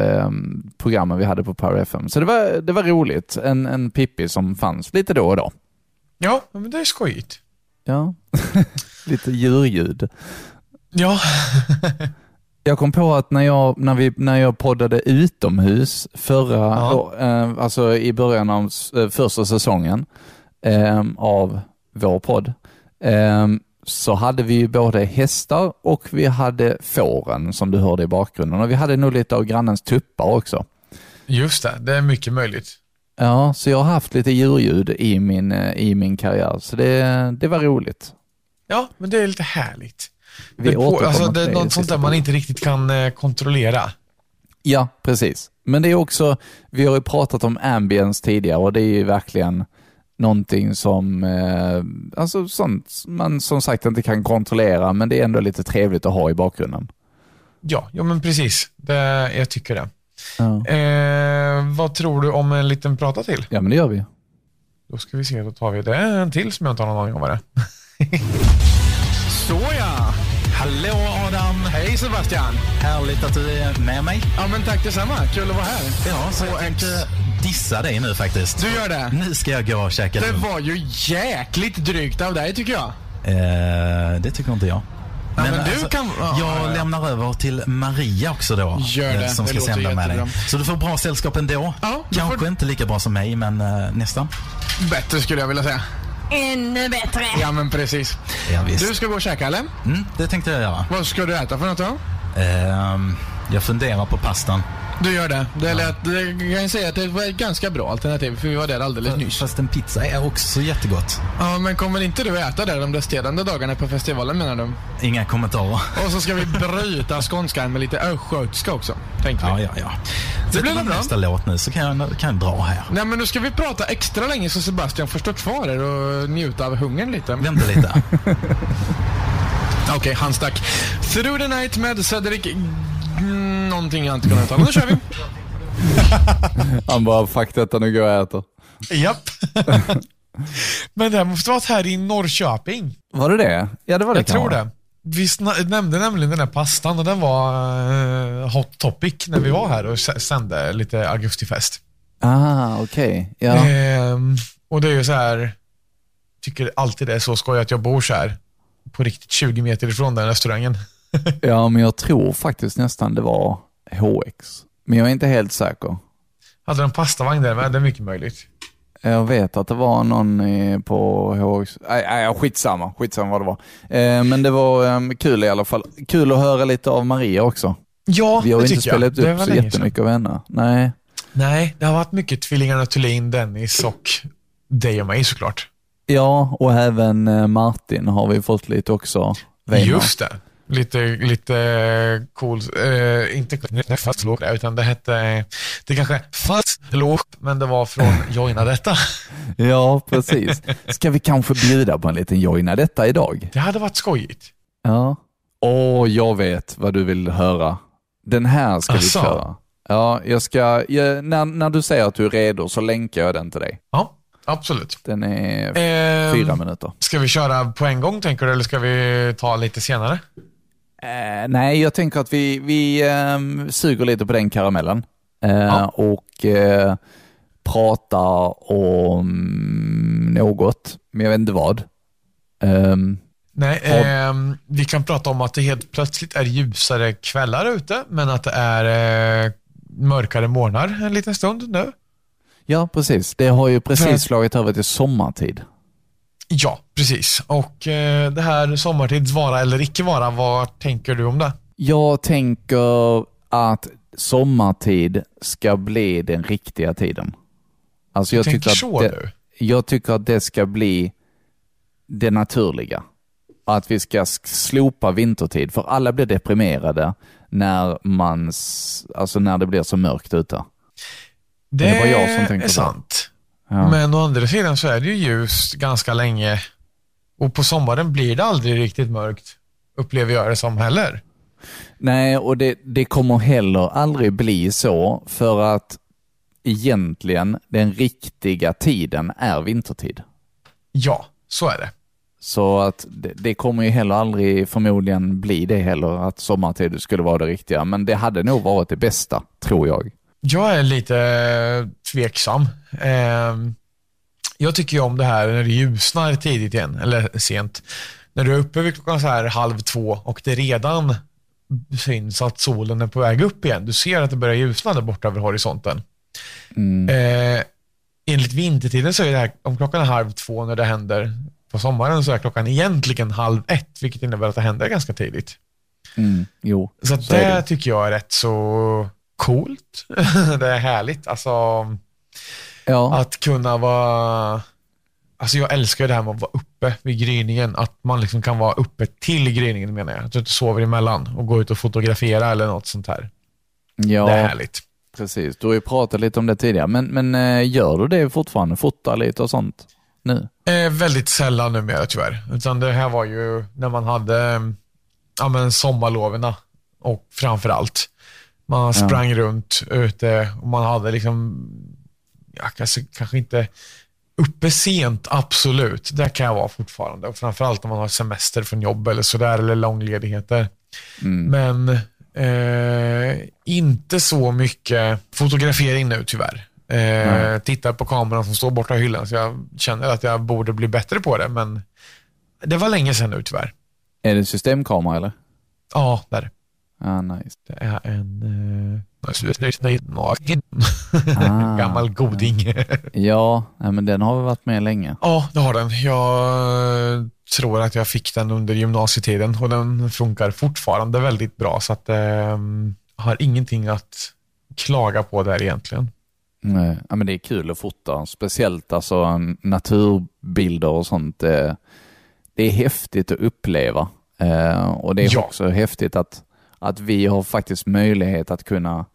programmen vi hade på Power FM. Så det var, det var roligt, en, en Pippi som fanns lite då och då. Ja, men det är skojigt. Ja, lite djurljud. Ja, Jag kom på att när jag, när vi, när jag poddade utomhus förra, Ja. eh, alltså i början av eh, första säsongen eh, av vår podd, eh, så hade vi ju både hästar och vi hade fåren som du hörde i bakgrunden och vi hade nog lite av grannens tuppar också. just det. Det är mycket möjligt. Ja, så jag har haft lite djurljud i min, eh, i min karriär, så det, det var roligt. Ja, men det är lite härligt. Vi det, på, alltså, det är något sånt där man inte riktigt kan eh, kontrollera. Ja, precis. Men det är också, vi har ju pratat om ambience tidigare och det är ju verkligen någonting som, eh, alltså sånt man som sagt inte kan kontrollera, men det är ändå lite trevligt att ha i bakgrunden. Ja, ja men precis. Det, jag tycker det. Ja, Eh, vad tror du om en liten prata till? ja men det gör vi. Då ska vi se, då tar vi det. är en till som jag inte har någon aning om vad det är. Så ja! Hallå Adam! Hej Sebastian! Härligt att du är med mig. Ja men tack detsamma, kul att vara här. Ja, så jag tänkte dissa dig nu faktiskt. Du gör det? Nu ska jag gå och käka Det var ju jäkligt drygt av dig tycker jag. Eh, det tycker inte jag. Men du kan- ja, jag ja, ja. lämnar över till Maria också då. Gör eh, det, Som det ska låter sända med dig. jättebra. Så du får bra sällskap ändå. Ja, Kanske får- inte lika bra som mig, men eh, nästan. Bättre skulle jag vilja säga. Ännu bättre. Ja men precis. Ja. Du ska gå och käka eller? Mm, det tänkte jag göra. Vad ska du äta för något då? Ehm, jag funderar på pastan. Du gör det. Det, lät, det kan jag säga att det var ett ganska bra alternativ, för vi var där alldeles nyss. Fast en pizza är också jättegott. Ja, men kommer inte du äta där de resterande dagarna på festivalen menar du? Inga kommentarer. Och så ska vi bryta skånskan med lite östgötska också, tänkte Ja, vi. ja, ja. Det blir väl bra. nästa låt nu så kan jag, kan jag dra här. Nej, men nu ska vi prata extra länge så Sebastian får stå kvar här och njuta av hungern lite. Vänta lite. Okej, han stack. Through the night med Cedric... Mm, någonting jag inte kunnat uttala. Nu kör vi. Han bara, fuck detta, nu går jag och äter. Japp. Men det här måste varit här i Norrköping. Var det det? Ja, det var det Jag tror det. Vi nämnde nämligen den här pastan och den var eh, hot topic när vi var här och sände lite augustifest. Ah, okej. Ja. Ehm, och det är ju så här, tycker alltid det är så skoj att jag bor så här på riktigt 20 meter ifrån den restaurangen. ja, men jag tror faktiskt nästan det var HX. Men jag är inte helt säker. Hade de pastavagn där med? Det är mycket möjligt. Jag vet att det var någon eh, på HX. Nej, nej, skitsamma. Skitsamma vad det var. Eh, men det var eh, kul i alla fall. Kul att höra lite av Maria också. Ja, Vi har det inte tycker jag. spelat Det upp var så länge jättemycket av henne. Nej. Nej, det har varit mycket tvillingarna Thulin, Dennis och dig och mig såklart. Ja, och även eh, Martin har vi fått lite också. Weimar. Just det. Lite, lite cool, eh, inte fast lågt utan det hette, det kanske fast lågt, men det var från Joina detta. Ja, precis. Ska vi kanske bjuda på en liten joina detta idag? Det hade varit skojigt. Ja. Åh, jag vet vad du vill höra. Den här ska Asså? vi köra. Ja, jag ska, jag, när, när du säger att du är redo så länkar jag den till dig. Ja, absolut. Den är Ehm, fyra minuter. Ska vi köra på en gång tänker du, eller ska vi ta lite senare? Eh, nej, jag tänker att vi, vi ehm, suger lite på den karamellen eh, Ja. och eh, pratar om något, men jag vet inte vad. Ehm, Nej, ehm, vi kan prata om att det helt plötsligt är ljusare kvällar ute, men att det är eh, mörkare morgnar en liten stund nu. ja, precis. Det har ju precis slagit över till sommartid. Ja, precis. Och eh, det här sommartids vara eller icke vara, vad tänker du om det? Jag tänker att sommartid ska bli den riktiga tiden. Alltså jag tycker, att det, du? jag tycker att det ska bli det naturliga. Att vi ska slopa vintertid, för alla blir deprimerade när, man, alltså när det blir så mörkt ute. Det, det var jag som tänkte är sant. Ja. Men å andra sidan så är det ju ljust ganska länge och på sommaren blir det aldrig riktigt mörkt, upplever jag det som heller. Nej, och det, det kommer heller aldrig bli så, för att egentligen den riktiga tiden är vintertid. Ja, så är det. Så att det, det kommer ju heller aldrig förmodligen bli det heller, att sommartid skulle vara det riktiga. Men det hade nog varit det bästa, tror jag. Jag är lite tveksam. Ehm, jag tycker ju om det här när det ljusnar tidigt igen, eller sent. När du är uppe vid klockan så här halv två och det redan syns att solen är på väg upp igen. Du ser att det börjar ljusna där borta över horisonten. Mm. Eh, enligt vintertiden så är det här, om klockan är halv två när det händer på sommaren så är klockan egentligen halv ett, vilket innebär att det händer ganska tidigt. Mm. Jo, Så, så det det. tycker jag är rätt så coolt. det är härligt. Alltså Ja, att kunna vara... Alltså jag älskar det här med att vara uppe vid gryningen. Att man liksom kan vara uppe till gryningen menar jag. Att du inte sover emellan och gå ut och fotografera eller något sånt här. ja Det är härligt. precis. Du har ju pratat lite om det tidigare, men, men eh, gör du det fortfarande? Fotar lite och sånt nu? Eh, väldigt sällan numera tyvärr. Utan det här var ju när man hade ja, men sommarloverna och framför allt. Man sprang runt ute och man hade liksom, ja, kanske, kanske inte uppe sent, absolut. Det kan jag vara fortfarande. Och framförallt när man har semester från jobb eller sådär, eller långledigheter. Mm. Men eh, inte så mycket fotografering nu tyvärr. Eh, tittar på kameran som står borta i hyllan, så jag känner att jag borde bli bättre på det, men det var länge sedan nu tyvärr. Är det systemkamera eller? Ja, där. Ah, nice. Det är en eh, Ah. gammal goding. Ja, men den har väl varit med länge. ja, det har den. Jag tror att jag fick den under gymnasietiden och den funkar fortfarande väldigt bra, så att eh, har ingenting att klaga på där egentligen. Nej, ja, men det är kul att fota, speciellt alltså naturbilder och sånt. Det, det är häftigt att uppleva eh, och det är Ja. också häftigt att, att vi har faktiskt möjlighet att kunna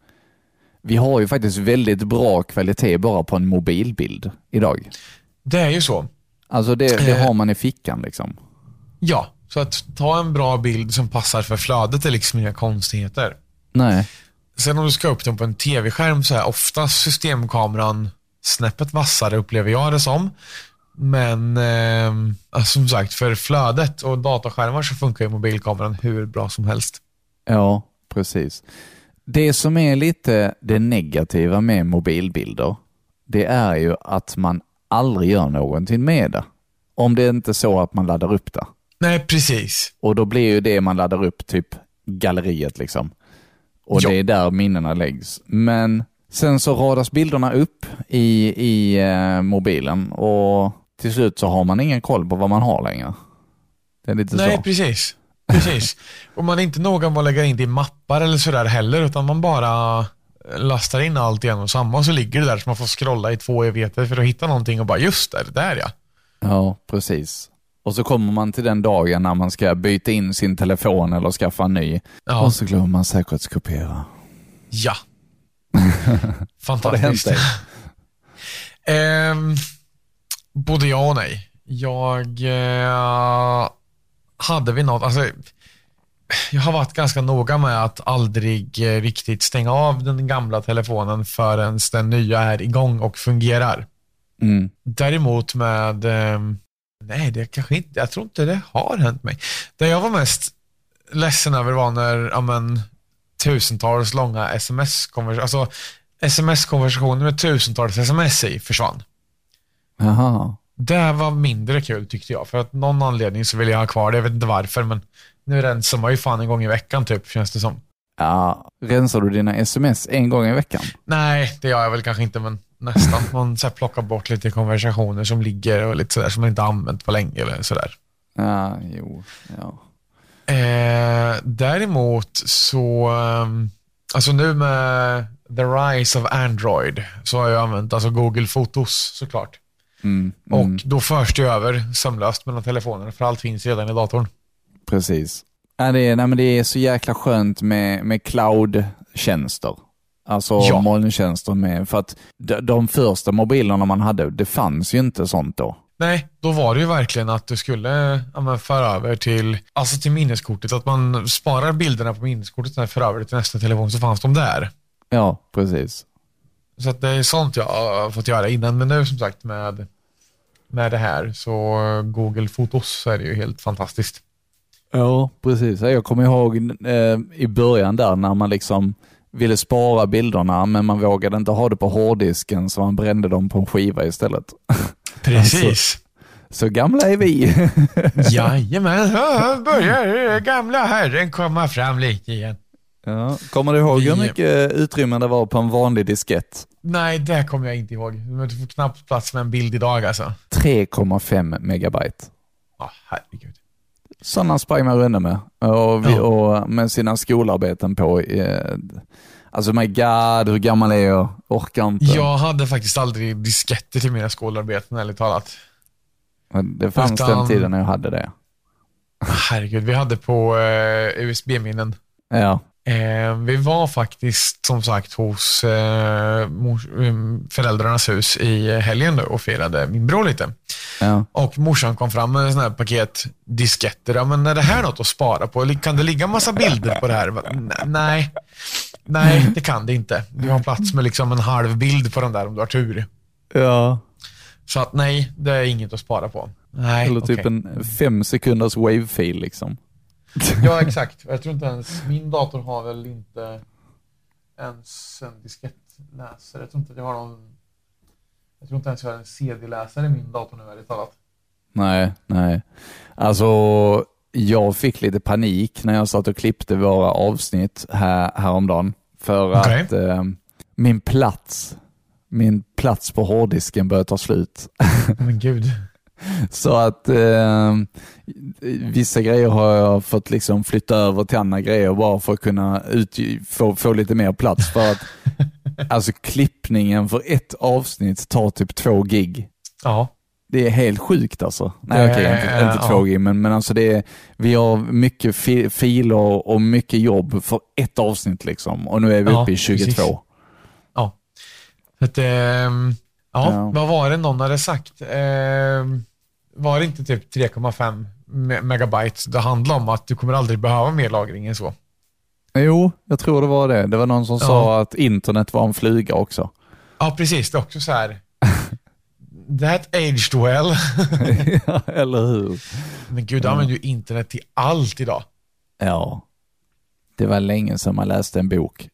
vi har ju faktiskt väldigt bra kvalitet bara på en mobilbild idag. Det är ju så. Alltså det, det Eh. har man i fickan liksom. Ja, så att ta en bra bild som passar för flödet är liksom inga konstigheter. Nej, Sen om du ska upp den på en tv-skärm så är oftast systemkameran snäppet vassare upplever jag det som. Men eh, alltså, som sagt, för flödet och dataskärmar så funkar ju mobilkameran hur bra som helst. Ja precis. Det som är lite det negativa med mobilbilder, det är ju att man aldrig gör någonting med det. Om det inte är så att man laddar upp det. Nej, precis. Och då blir ju det man laddar upp typ galleriet liksom. Och Ja. det är där minnena läggs. Men sen så radas bilderna upp i, i eh, mobilen och till slut så har man ingen koll på vad man har längre. Det är lite Nej, så. precis. Precis. Och man är inte noga med att lägga in det i mappar eller sådär heller, utan man bara lastar in allt i en och samma och så ligger det där så man får scrolla i två evigheter för att hitta någonting och bara just det, det där ja. Ja, precis. Och så kommer man till den dagen när man ska byta in sin telefon eller skaffa en ny. Ja. Och så glömmer man säkerhetskopiera. Ja. Har det Fantastiskt. hänt dig? Ehm, både ja och nej. Jag eh, hade vi något, alltså jag har varit ganska noga med att aldrig eh, riktigt stänga av den gamla telefonen förrän den nya är igång och fungerar. Mm. Däremot med, ehm, nej det kanske inte, jag tror inte det har hänt mig. Det jag var mest ledsen över var när, ja men, tusentals långa sms-konversationer, alltså sms-konversationer med tusentals sms i försvann. Jaha. Det var mindre kul tyckte jag, för att någon anledning så vill jag ha kvar det, jag vet inte varför, men nu rensar man ju fan en gång i veckan typ, känns det som. Ja, rensar du dina sms en gång i veckan? Nej, det gör jag väl kanske inte, men nästan. Man så här, plockar bort lite konversationer som ligger och lite sådär som man inte har använt på länge eller sådär. Ja, jo, ja. Eh, däremot så, ehm, alltså nu med the rise of Android så har jag använt alltså Google Fotos såklart. Mm, Och mm, då förs det över sömlöst mellan telefonerna för allt finns redan i datorn. precis. Ja, det, är, nej, men det är så jäkla skönt med, med cloud-tjänster. Alltså Ja. molntjänster med, för att de, de första mobilerna man hade, det fanns ju inte sånt då. Nej, då var det ju verkligen att du skulle ja, men, föra över till, alltså till minneskortet, att man sparar bilderna på minneskortet och för över det till nästa telefon så fanns de där. Ja, precis. Så det är sånt jag har fått göra innan, men nu som sagt med, med det här så Google Fotos så är det ju helt fantastiskt. Ja, precis. Jag kommer ihåg eh, i början där när man liksom ville spara bilderna men man vågade inte ha det på hårddisken så man brände dem på en skiva istället. Precis. Så gamla är vi. Jajamän, ja, börjar gamla herren komma fram lite igen. ja. Kommer du ihåg hur mycket utrymme det var på en vanlig diskett? Nej, det kommer jag inte ihåg. Du får knappt plats med en bild idag alltså. 3,5 megabyte. Ja, herregud. Sådana sprang man runt med. Och, vi, Ja. och med sina skolarbeten på. Eh, alltså my god, hur gammal är jag? Orkar inte. Jag hade faktiskt aldrig disketter till mina skolarbeten, ärligt talat. Det fanns Utan- den tiden när jag hade det. Herregud, vi hade på eh, USB-minnen. Ja. Eh, vi var faktiskt som sagt hos eh, mors, um, föräldrarnas hus i helgen då och firade min bror lite. ja. Och morsan kom fram med en sån här paket disketter. Ja, men är det här något att spara på? Kan det ligga massa bilder på det här? Nej, nej det kan det inte. Du har plats med liksom en halv bild på den där om du har tur. Ja. Så att nej, det är inget att spara på. Nej, Eller typ okej. en fem sekunders wave-fil liksom. Ja, exakt. Jag tror inte ens, min dator har väl inte ens en diskettläsare. Jag tror inte att jag har någon, jag tror inte ens jag har en CD-läsare i min dator nu, ärligt talat. Nej, nej. Alltså, jag fick lite panik när jag satt och klippte våra avsnitt här, häromdagen. För Okej. att eh, min plats, min plats på hårddisken började ta slut. Men gud. Så att eh, vissa grejer har jag fått liksom flytta över till andra grejer bara för att kunna ut, få, få lite mer plats. För att alltså klippningen för ett avsnitt tar typ två gig. Ja. Det är helt sjukt alltså. Nej okej, inte, inte ja. två gig, men, men alltså det är, vi har mycket fi, filer och mycket jobb för ett avsnitt liksom. Och nu är vi Ja, uppe i 22. precis. Ja. Så att, ehm, ja, vad var det någon hade sagt? Ehm, var det inte typ 3,5 me- megabyte det handlade om att du kommer aldrig behöva mer lagring än så? Jo, jag tror det var det. Det var någon som Ja. sa att internet var en fluga också. Ja, precis. Det är också så här. That aged well. Ja, Eller hur? Men gud, du använder ju internet till allt idag. Ja. Det var länge sedan man läste en bok.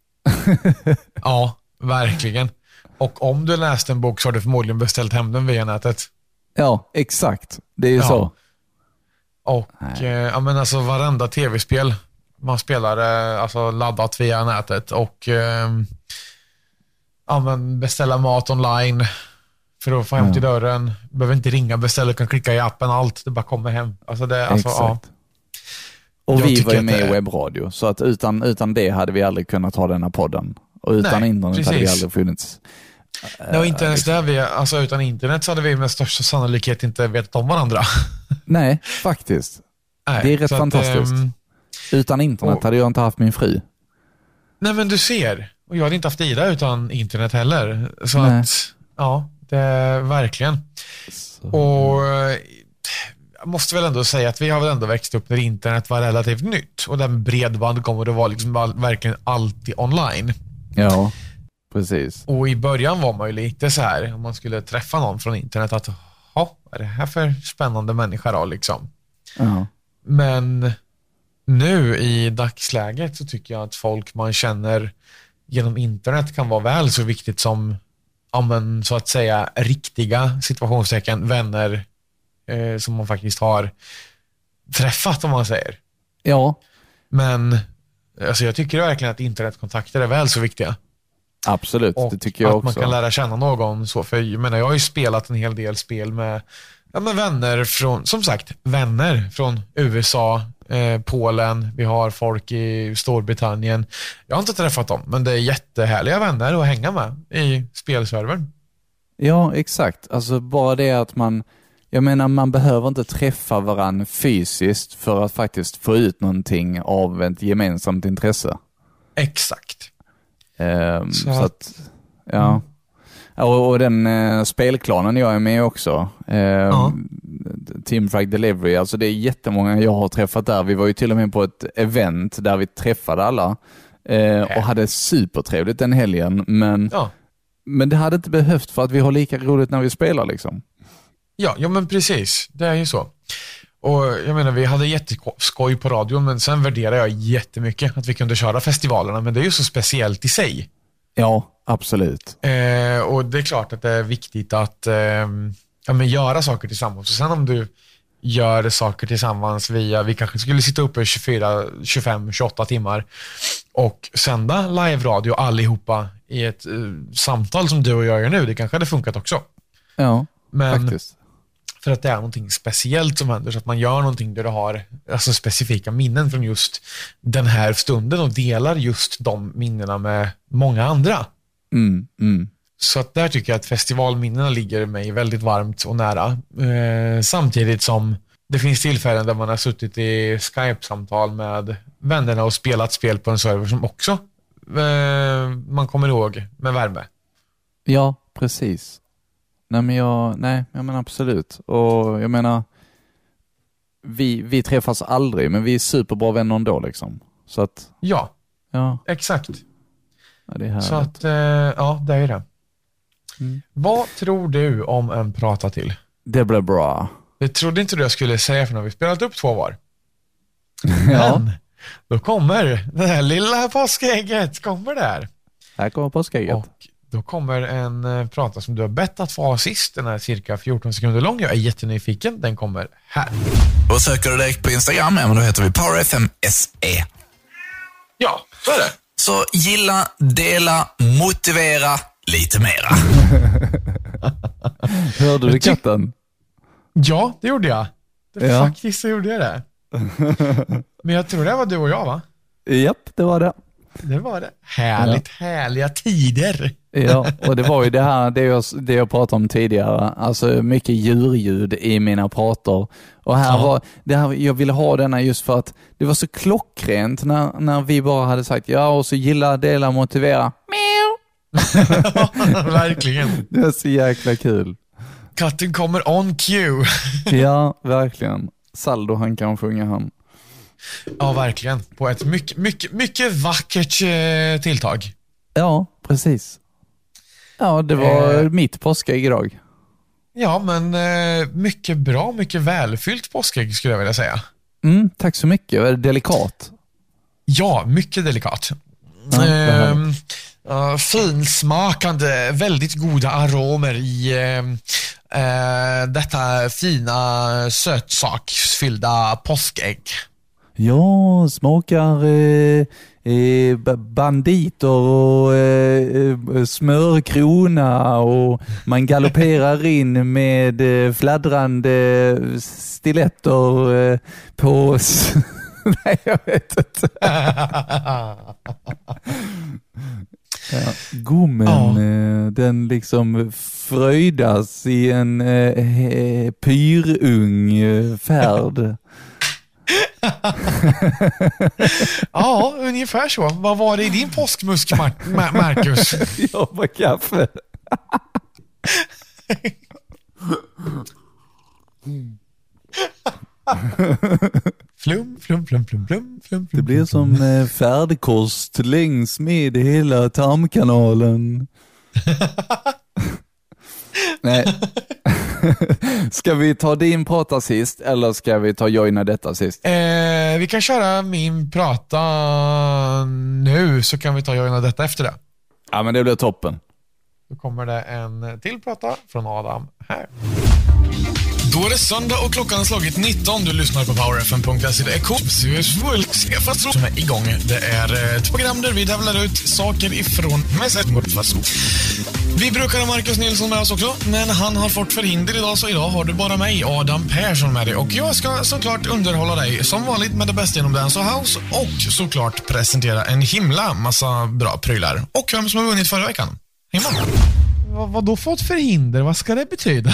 Ja, verkligen. Och om du läste en bok så har du förmodligen beställt hem den via nätet. Ja, exakt. Det är ju Ja. så. Och eh, ja, men alltså varenda tv-spel man spelar eh, alltså laddat via nätet och eh, ja, men beställa mat online för att få hem Ja. till dörren. Behöver inte ringa, beställa, kan klicka i appen, allt. Det bara kommer hem. Alltså det, alltså, ja. exakt. Och Jag vi var ju med det- i webbradio, så att utan, utan det hade vi aldrig kunnat ha denna podden. Och utan Nej, internet hade vi precis. aldrig funnits. Det var inte ens där vi, alltså utan internet så hade vi med största sannolikhet inte vetat om varandra. Nej, faktiskt. Nej, Det är rätt så att, fantastiskt. ehm, Utan internet Och- hade jag inte haft min fru. nej men du ser, och jag hade inte haft Ida utan internet heller. Så Nej. att, ja, det är verkligen. Och eh, jag måste väl ändå säga att vi har väl ändå växt upp när internet var relativt nytt. Och där med bredband kom och det var liksom verkligen alltid online. Ja, precis. Och i början var man ju lite så här, om man skulle träffa någon från internet, att ja, vad är det här för spännande människa då liksom? Ja. Men nu i dagsläget så tycker jag att folk man känner genom internet kan vara väl så viktigt som, ja men så att säga, riktiga situationstecken, vänner eh, som man faktiskt har träffat om man säger. ja, Men alltså jag tycker verkligen att internetkontakter är väl så viktiga. Absolut. Och det tycker jag att man också. kan lära känna någon så. För jag menar, jag har ju spelat en hel del spel med, ja, med vänner från, som sagt, vänner från USA, eh, Polen, vi har folk i Storbritannien. Jag har inte träffat dem, men det är jättehärliga vänner att hänga med i spelservern. Ja, exakt. Alltså bara det att man, jag menar man behöver inte träffa varandra fysiskt för att faktiskt få ut någonting av ett gemensamt intresse. Exakt. Ehm, Så så, att- ja. Ja, Och, och den eh, spelklanen jag är med också, eh, Team Frag Delivery, alltså det är jättemånga jag har träffat där. Vi var ju till och med på ett event där vi träffade alla eh, och hade supertrevligt den helgen, men, Ja. men det hade inte behövt för att vi har lika roligt när vi spelar liksom. Ja, ja, men precis. Det är ju så. Och jag menar, vi hade jätteskoj på radion, men sen värderar jag jättemycket att vi kunde köra festivalerna, men det är ju så speciellt i sig. Ja, absolut. Eh, och det är klart att det är viktigt att eh, ja, men göra saker tillsammans. Och sen om du gör saker tillsammans via, vi kanske skulle sitta uppe 24, 25, 28 timmar och sända live-radio allihopa i ett eh, samtal som du och jag gör nu. Det kanske hade funkat också. Ja, Men faktiskt. För att det är någonting speciellt som händer, så att man gör någonting där du har alltså, specifika minnen från just den här stunden och delar just de minnena med många andra. Mm, mm. Så att där tycker jag att festivalminnena ligger mig väldigt varmt och nära. Eh, samtidigt som det finns tillfällen där man har suttit i Skype-samtal med vännerna och spelat spel på en server som också eh, man kommer ihåg med värme. Ja, precis. Nej men jag, nej, jag menar absolut. Och jag menar, vi, vi träffas aldrig, men vi är superbra vänner ändå liksom. Så att, Ja, ja, exakt. ja det är härligt. Så att, eh, ja, det är det. Mm. Vad tror du om en prata till? Det blir bra. Det trodde inte du jag skulle säga för nu har vi spelat upp två var. Ja, Men då kommer det här lilla påskägget, kommer där. här kommer påskägget. Och då kommer en eh, prata som du har bett att få ha sist. Den är cirka 14 sekunder lång. Jag är jättenyfiken. Den kommer här. Och söker du direkt på Instagram, ja men då heter vi PowerFMSE. Ja, så är det. Så gilla, dela, motivera lite mera. Hörde du katten? Ja, det gjorde jag. Det, Ja. Faktiskt så gjorde jag det. Men jag tror det var du och jag va? Japp, det var det. Det var det. Härligt, härliga tider. Ja, och det var ju det här, det jag, det jag pratade om tidigare, alltså mycket djurljud i mina prator. Och här Ja. var, det här, jag ville ha denna just för att det var så klockrent när, när vi bara hade sagt ja och så gilla, dela, motivera. Verkligen. Det är så jäkla kul. Katten kommer on cue. Ja, verkligen. Saldo han kan sjunga han. Ja, verkligen. På ett mycket, mycket, mycket vackert eh, tilltag. Ja, precis. Ja, det var Eh. mitt påskägg idag. Ja, men eh, mycket bra, mycket välfyllt påskägg skulle jag vilja säga. Mm, tack så mycket. Var det delikat? Ja, mycket delikat. Ja, Ehm, finsmakande, väldigt goda aromer i eh, detta fina sötsaksfyllda påskägg. Ja, smakar eh, eh, ba- banditer och eh, eh, smörkrona och man galopperar in med eh, fladdrande stiletter eh, på... Nej, jag vet inte. Ja, gommen, Ja. den liksom fröjdas i en eh, pyrung färd. ja, ungefär så. Vad var det i din påskmusk, Mar- Ma- Marcus? Jag var kaffe. Flum, flum, flum, flum, flum, flum. Det blir som eh, färdkost längs med hela tarmkanalen. Nej. ska vi ta din prata sist eller ska vi ta joina detta sist? Eh, vi kan köra min prata nu, så kan vi ta Joina detta efter det. Ja men det blir toppen. Då kommer det en till prata från Adam här. Då är det söndag och klockan har slagit 19. Du lyssnar på powerfm.se. Det är Kopsfast som är igång. Det är eh, ett program där vi tävlar ut saker ifrån Vi brukar ha Marcus Nilsson med oss också, men han har fått förhinder idag så idag har du bara mig, Adam Persson med dig. Och jag ska såklart underhålla dig som vanligt med det bästa inom Dance och House och såklart presentera en himla massa bra prylar. Och vem som har vunnit förra veckan. Häng med. Vad, vad då fått förhinder? Vad ska det betyda?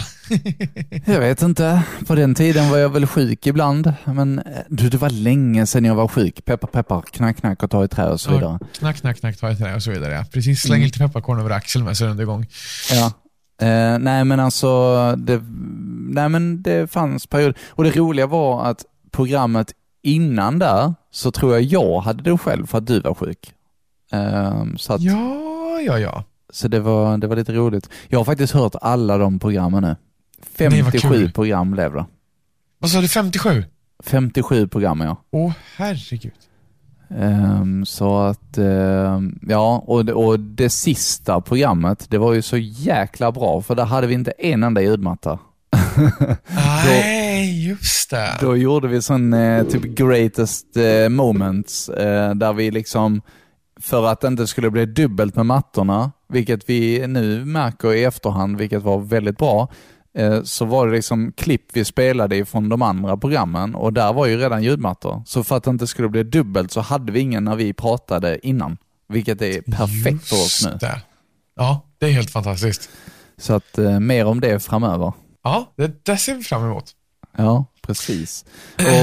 Jag vet inte. På den tiden var jag väl sjuk ibland. Men eh, du, det var länge sedan jag var sjuk. Peppar, peppar, knack, knack och ta i trä och så vidare. Knack, knack, knack, ta ett trä och så vidare. Ja. Precis, släng lite pepparkorn över axeln med så är det igång. Ja. Eh, nej men alltså, det, nej men det fanns perioder. Och det roliga var att programmet innan där, så tror jag jag hade det själv för att du var sjuk. Eh, så att, Ja, ja, ja. Så det var, det var lite roligt. Jag har faktiskt hört alla de programmen nu. Nej, vad 57 kul. program blev det. Vad sa du, 57? 57 program ja. Åh, herregud. Ehm, så att, ehm, ja, och, det- och det sista programmet, det var ju så jäkla bra, för där hade vi inte en enda ljudmatta. Nej, just det. Då gjorde vi sån eh, typ greatest eh, moments, eh, där vi liksom, för att det inte skulle bli dubbelt med mattorna, vilket vi nu märker i efterhand, vilket var väldigt bra, eh, så var det liksom klipp vi spelade ifrån de andra programmen och där var ju redan ljudmattor. Så för att det inte skulle bli dubbelt så hade vi ingen när vi pratade innan, vilket är perfekt för oss nu. Just det. Ja, det är helt fantastiskt. Så att eh, mer om det framöver. Ja, det, det ser vi fram emot. Ja, precis.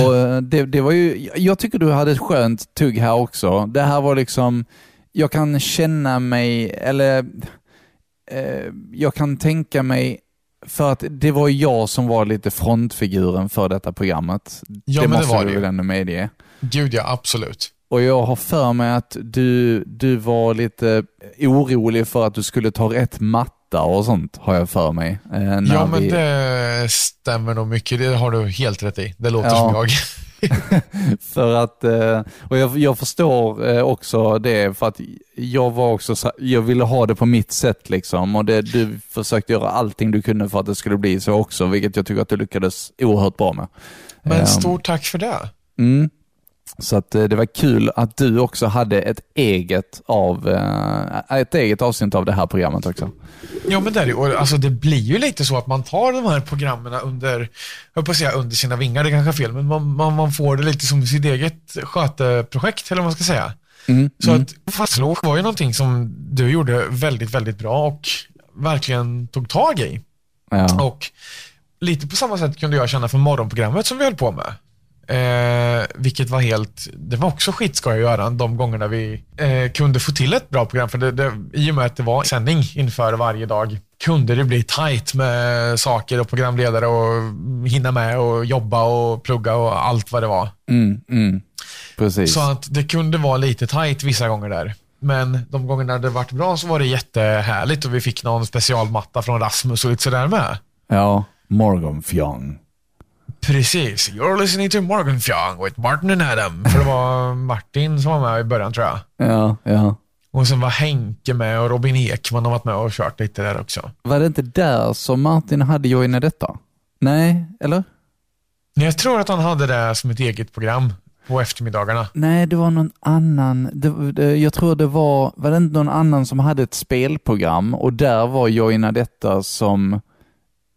Och eh, det, det var ju, jag tycker du hade ett skönt tugg här också. Det här var liksom, jag kan känna mig, eller eh, jag kan tänka mig, för att det var jag som var lite frontfiguren för detta programmet. Ja, det men det måste var du det ju. väl ändå medge. Gud ja, absolut. Och jag har för mig att du, du var lite orolig för att du skulle ta rätt matta och sånt, har jag för mig. Eh, Ja, men vi- det stämmer nog mycket. Det har du helt rätt i. Det låter Ja. som jag. För att, eh, och jag, jag förstår eh, också det, för att jag var också så, jag ville ha det på mitt sätt liksom. Och det, du försökte göra allting du kunde för att det skulle bli så också, vilket jag tycker att du lyckades oerhört bra med. Men Ehm, stort tack för det. Mm. Så att eh, det var kul att du också hade ett eget, av, eh, ett eget avsnitt av det här programmet också. Ja, men det, är alltså, det blir ju lite så att man tar de här programmen under, jag på säga under sina vingar, det kanske är fel, men man, man, man får det lite som sitt eget sköteprojekt, eller vad man ska säga. Mm, Så mm. att fastslå var ju någonting som du gjorde väldigt, väldigt bra och verkligen tog tag i. Ja. Och lite på samma sätt kunde jag känna för morgonprogrammet som vi höll på med. Eh, vilket var helt, det var också skitskoj att göra de gångerna vi eh, kunde få till ett bra program. För det, det, i och med att det var sändning inför varje dag kunde det bli tight med saker och programledare och hinna med och jobba och plugga och allt vad det var. Mm, mm. Precis. Så att det kunde vara lite tight vissa gånger där. Men de gångerna det varit bra så var det jättehärligt och vi fick någon specialmatta från Rasmus och lite sådär med. Ja, Morgonfjong. Precis. You're listening to Morgonfjong with Martin and Adam. För det var Martin som var med i början tror jag. Ja, ja. Och sen var Henke med och Robin Ekman har varit med och kört lite där också. Var det inte där som Martin hade joinat detta? Nej, eller? Jag tror att han hade det som ett eget program på eftermiddagarna. Nej, det var någon annan. Det, det, jag tror det var, var det inte någon annan som hade ett spelprogram och där var Joina detta som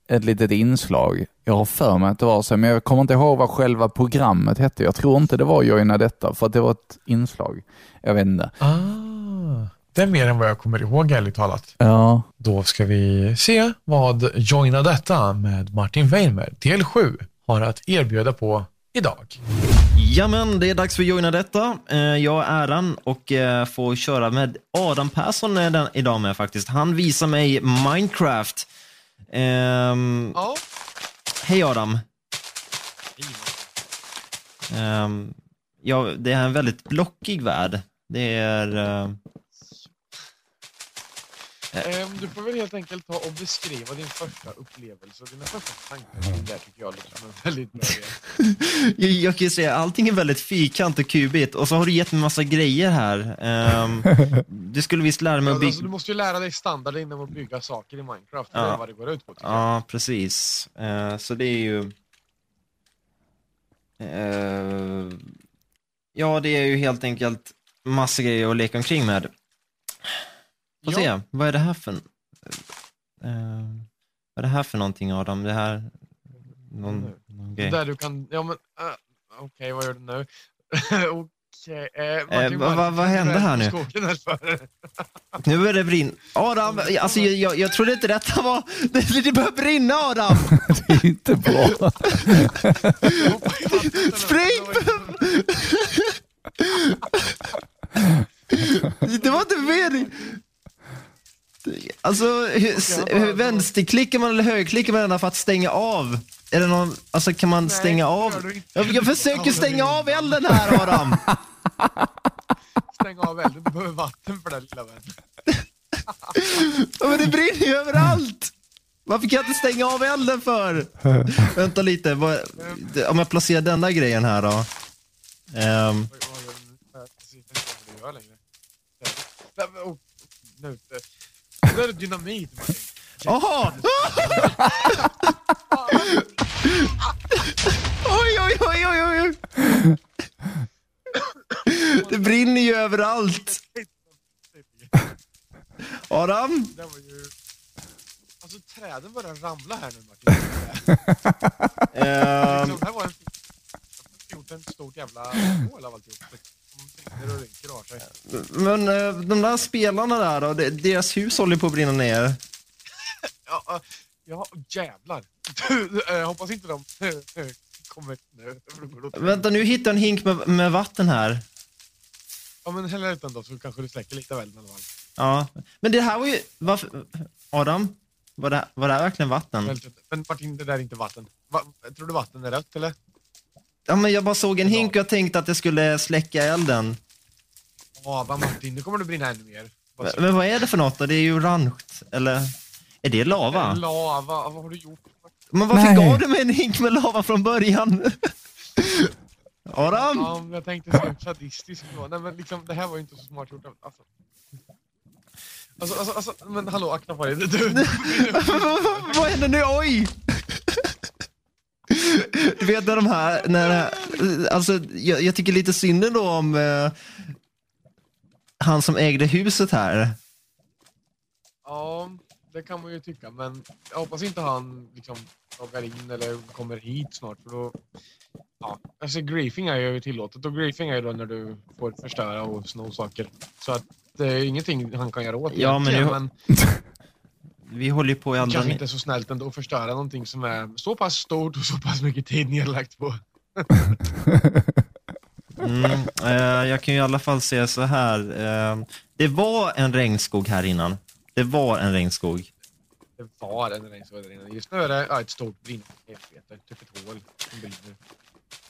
ett litet inslag. Jag har för mig att det var så, men jag kommer inte ihåg vad själva programmet hette. Jag tror inte det var Joina detta, för att det var ett inslag. Jag vet inte. Ah, det är mer än vad jag kommer ihåg ärligt talat. Ja, Då ska vi se vad Joina detta med Martin Weimer, del 7, har att erbjuda på idag. Ja men det är dags för Joina detta. Eh, Jag är äran och eh, får köra med Adam Persson är den idag med faktiskt. Han visar mig Minecraft. Ehm, Ja. Hej Adam. Um, ja, det är en väldigt blockig värld. Det är... Uh, du får väl helt enkelt ta och beskriva din första upplevelse och dina första tankar kring det tycker jag låter som en väldigt bra idé. jag, kan ju säga, allting är väldigt fyrkant och kubigt och så har du gett mig massa grejer här. Ehm, du skulle visst lära mig att bygga... Alltså, du måste ju lära dig standarden inom att bygga saker i Minecraft. Det är Ja. vad det går ut på. Ja, precis. Eh, så det är ju... Eh, ja, det är ju helt enkelt massa grejer att leka omkring med. Får Ja. se, vad är det här för... Eh, vad är det här för någonting Adam? Det här... Någon, någon grej. Där du kan, ja men, äh, okej vad gör du nu? okej, eh, vad- Martin, vad- varför vad hände är här nu? Nu börjar det brinna. Adam, alltså jag, jag, jag trodde inte detta var... Det, det börjar brinna Adam! det är inte bra. Spring! Det var inte meningen. Alltså, hur, vänsterklickar man eller högerklickar man för att stänga av? Är det någon, alltså kan man stänga det av? Jag, jag försöker stänga av elden här Adam! Stäng av elden, du behöver vatten för det lilla vän. Ja, Men det brinner ju överallt! Varför kan jag inte stänga av elden för? Vänta lite, vad, om jag placerar den där grejen här då? Ehm. Nej, oh, nu, där är dynamit Martin. Jaha! Oj, oj, oj, oj, oj, oj! Det brinner ju överallt. Adam? Det var ju... Alltså träden börjar ramla här nu Martin. Ehm, Liksom, det här var en gjort en stort jävla hål av alltihop. Men eh, de där spelarna där då, deras hus håller på att brinna ner. Ja, ja, jävlar. Eh, hoppas inte de kommer nu. Vänta, nu hittar jag en hink med, med vatten här. Ja men häll ut den då så kanske du släcker lite väl i alla fall. Ja, men det här var ju... Varför, Adam? Var det, var det här verkligen vatten? Men Martin, det där är inte vatten. Va, tror du vatten är rött eller? Ja, men jag bara såg en hink och jag tänkte att det skulle släcka elden. Ja, va, Martin, nu kommer det brinna ännu mer. Men, men vad är det för något då? Det är ju orange. Eller? Är det du? lava? Lava, vad har du gjort? Men varför Nej. gav du mig en hink med lava från början? Adam? Ja, men jag tänkte så sadistisk då. Nej men liksom, det här var ju inte så smart gjort. Alltså. Alltså, alltså, alltså, men hallå, akta på dig. Du, du, vad händer nu? Oj! Du vet när de här, när, alltså, jag, jag tycker lite synd ändå om eh, han som ägde huset här. Ja, det kan man ju tycka, men jag hoppas inte han liksom loggar in eller kommer hit snart för då... Ja, alltså griefing är ju tillåtet och griefing är ju då när du får förstöra och sno saker. Så att det är ingenting han kan göra åt Ja, men egentligen, nu- men Vi håller ju på i andra... kanske inte är så snällt ändå att förstöra någonting som är så pass stort och så pass mycket tid nedlagt på. Mm, eh, jag kan ju i alla fall säga så här. Eh, det var en regnskog här innan. Det var en regnskog. Det var en regnskog där inne. Just nu är det ja, ett stort brinnande helvete, typ ett hål som brinner.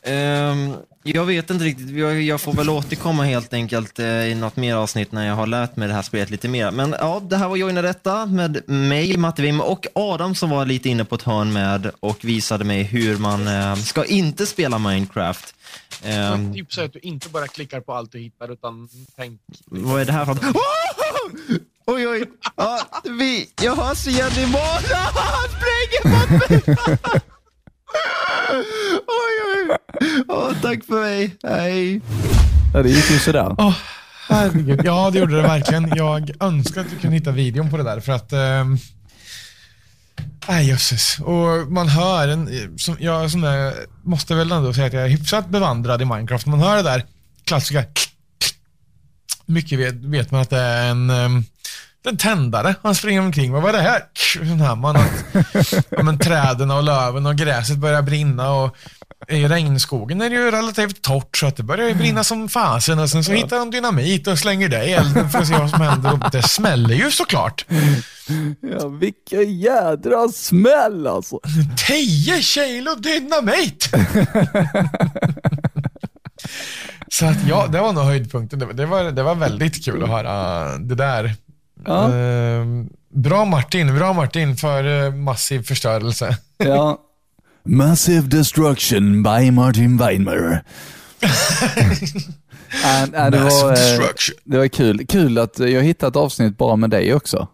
Ehm, jag vet inte riktigt, jag, jag får väl återkomma helt enkelt eh, i något mer avsnitt när jag har lärt mig det här spelet lite mer. Men ja, det här var Joina Detta med mig, Matte Wim och Adam som var lite inne på ett hörn med och visade mig hur man eh, ska inte spela Minecraft. Ehm, Så Tips är att du inte bara klickar på allt du hittar utan tänk... vad är det här för något? Oj, oj! Ja, vi, jag hörs igen imorgon! Han springer mot mig! Oj, oj! Åh, tack för mig, hej! Ja, det gick ju sådär. Åh, herregud. Ja, det gjorde det verkligen. Jag önskar att du kunde hitta videon på det där för att ehm, Nej jösses. Och man hör en, som, jag som är, måste väl ändå säga att jag är hyfsat bevandrad i Minecraft. Man hör det där klassiska mycket vet, vet man att det är en, um, en tändare. Han springer omkring. Vad var det här? Sån man att ja, men, träden och löven och gräset börjar brinna och i regnskogen är det ju relativt torrt så att det börjar ju brinna som fasen och sen så hittar de dynamit och slänger det i elden för att se vad som händer och det smäller ju såklart. Ja, vilken jädra smäll alltså. 10 kilo dynamit! Så att ja, det var nog höjdpunkten. Det, var- det, var, det var väldigt kul att höra det där. Ja. Ehm, bra Martin, bra Martin för eh, massiv förstörelse. Ja. Massive Destruction by Martin Weinmer. Nej, nej, det, var, eh, destruction. det var kul. Kul att jag hittade ett avsnitt bara med dig också.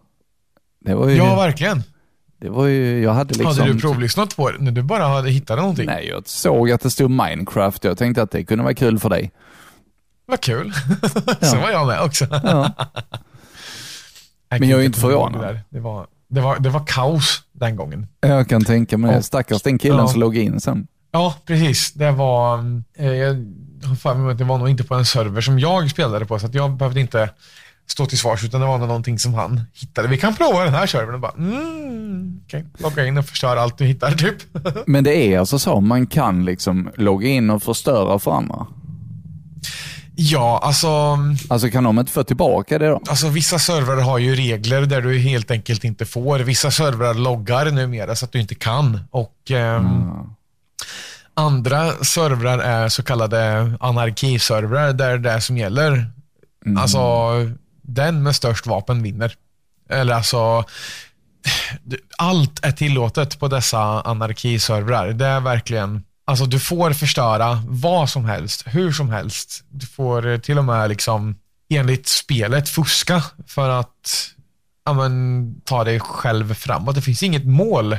Det var ju, Ja, verkligen. det var ju jag hade liksom... Hade du provlyssnat på det när du bara hade hittat någonting? Nej, jag såg att det stod Minecraft. Jag tänkte att det kunde vara kul för dig. Vad kul. Så var jag med också. Ja. Nej, Men jag är inte förvånad. Det, där. det, var, det, var, det var kaos den gången. Jag kan tänka mig det. Stackars den killen Ja. som låg in sen. Ja, precis. Det var, eh, jag har det var nog inte på en server som jag spelade på, så att jag behövde inte stå till svars, utan det var nog någonting som han hittade. Vi kan prova den här servern och bara, mm, okej, logga in och förstöra allt du hittar, typ. Men det är alltså så, man kan liksom logga in och förstöra för andra. Ja, alltså, Alltså kan de inte få tillbaka det då? alltså vissa servrar har ju regler där du helt enkelt inte får. Vissa servrar loggar numera så att du inte kan. Och ehm, andra servrar är så kallade anarkiservrar där det är som gäller. Alltså, den med störst vapen vinner. Eller alltså, allt är tillåtet på dessa anarkiservrar. Det är verkligen, alltså du får förstöra vad som helst, hur som helst. Du får eh, till och med liksom enligt spelet fuska för att ja, men, ta dig själv framåt. Det finns inget mål,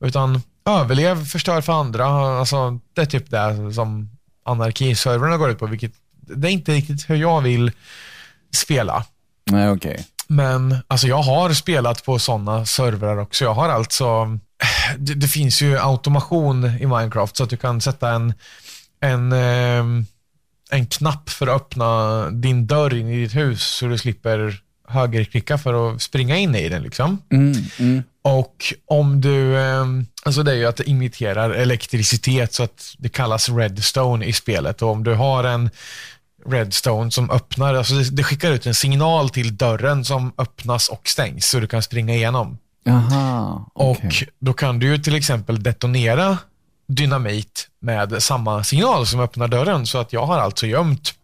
utan överlev, förstör för andra. Alltså, det är typ det som anarkiservrarna går ut på, vilket det är inte riktigt hur jag vill spela. Nej, okej. Men alltså jag har spelat på sådana servrar också. Jag har alltså, det, det finns ju automation i Minecraft så att du kan sätta en, en, ehm, en knapp för att öppna din dörr in i ditt hus så du slipper högerklicka för att springa in i den. Liksom. Mm, mm. Och om du, ehm, alltså det är ju att det imiterar elektricitet så att det kallas redstone i spelet. Och om du har en redstone som öppnar, alltså det, det skickar ut en signal till dörren som öppnas och stängs så du kan springa igenom. Jaha, okej. Och då kan du ju till exempel detonera dynamit med samma signal som öppnar dörren. Så att jag har alltså gömt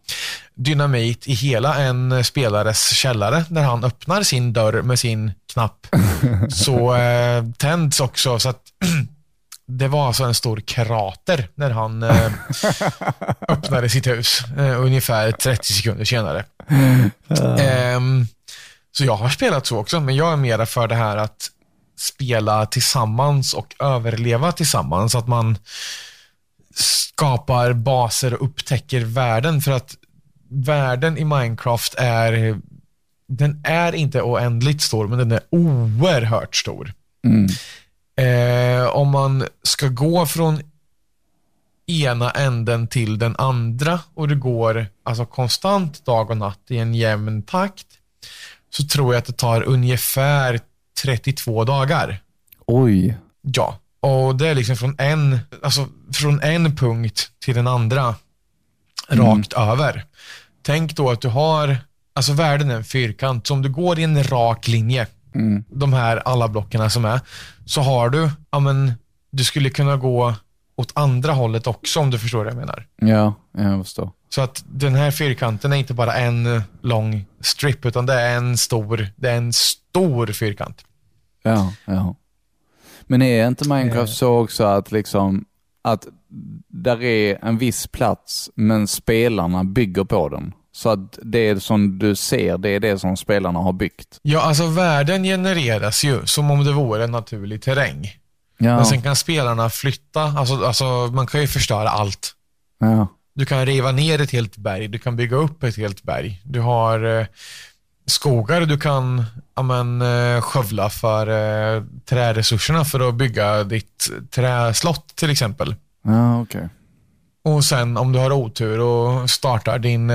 dynamit i hela en spelares källare när han öppnar sin dörr med sin knapp. Så eh, tänds också så att det var alltså en stor krater när han eh, öppnade sitt hus. Eh, ungefär 30 sekunder senare. Ehm, så jag har spelat så också, men jag är mera för det här att spela tillsammans och överleva tillsammans. Att man, skapar baser och upptäcker världen. För att världen i Minecraft är, den är inte oändligt stor, men den är oerhört stor. Mm. Eh, om man ska gå från ena änden till den andra och det går alltså konstant dag och natt i en jämn takt så tror jag att det tar ungefär 32 dagar. Oj. Ja, och det är liksom från en, alltså från en punkt till den andra rakt över. Tänk då att du har, alltså världen är en fyrkant, så om du går i en rak linje, de här alla blockerna som är, så har du, ja men, du skulle kunna gå åt andra hållet också om du förstår vad jag menar. Ja, jag förstår. Så att den här fyrkanten är inte bara en lång strip, utan det är en stor, det är en stor fyrkant. Ja, ja. Men är inte Minecraft så också att liksom, att där är en viss plats, men spelarna bygger på den? Så att det som du ser, det är det som spelarna har byggt? Ja, alltså världen genereras ju som om det vore en naturlig terräng. Ja, Men sen kan spelarna flytta, alltså, alltså man kan ju förstöra allt. ja, Du kan riva ner ett helt berg, du kan bygga upp ett helt berg. Du har eh, skogar du kan ja, men, eh, skövla för eh, träresurserna för att bygga ditt träslott till exempel. ja okej. Och sen om du har otur och startar din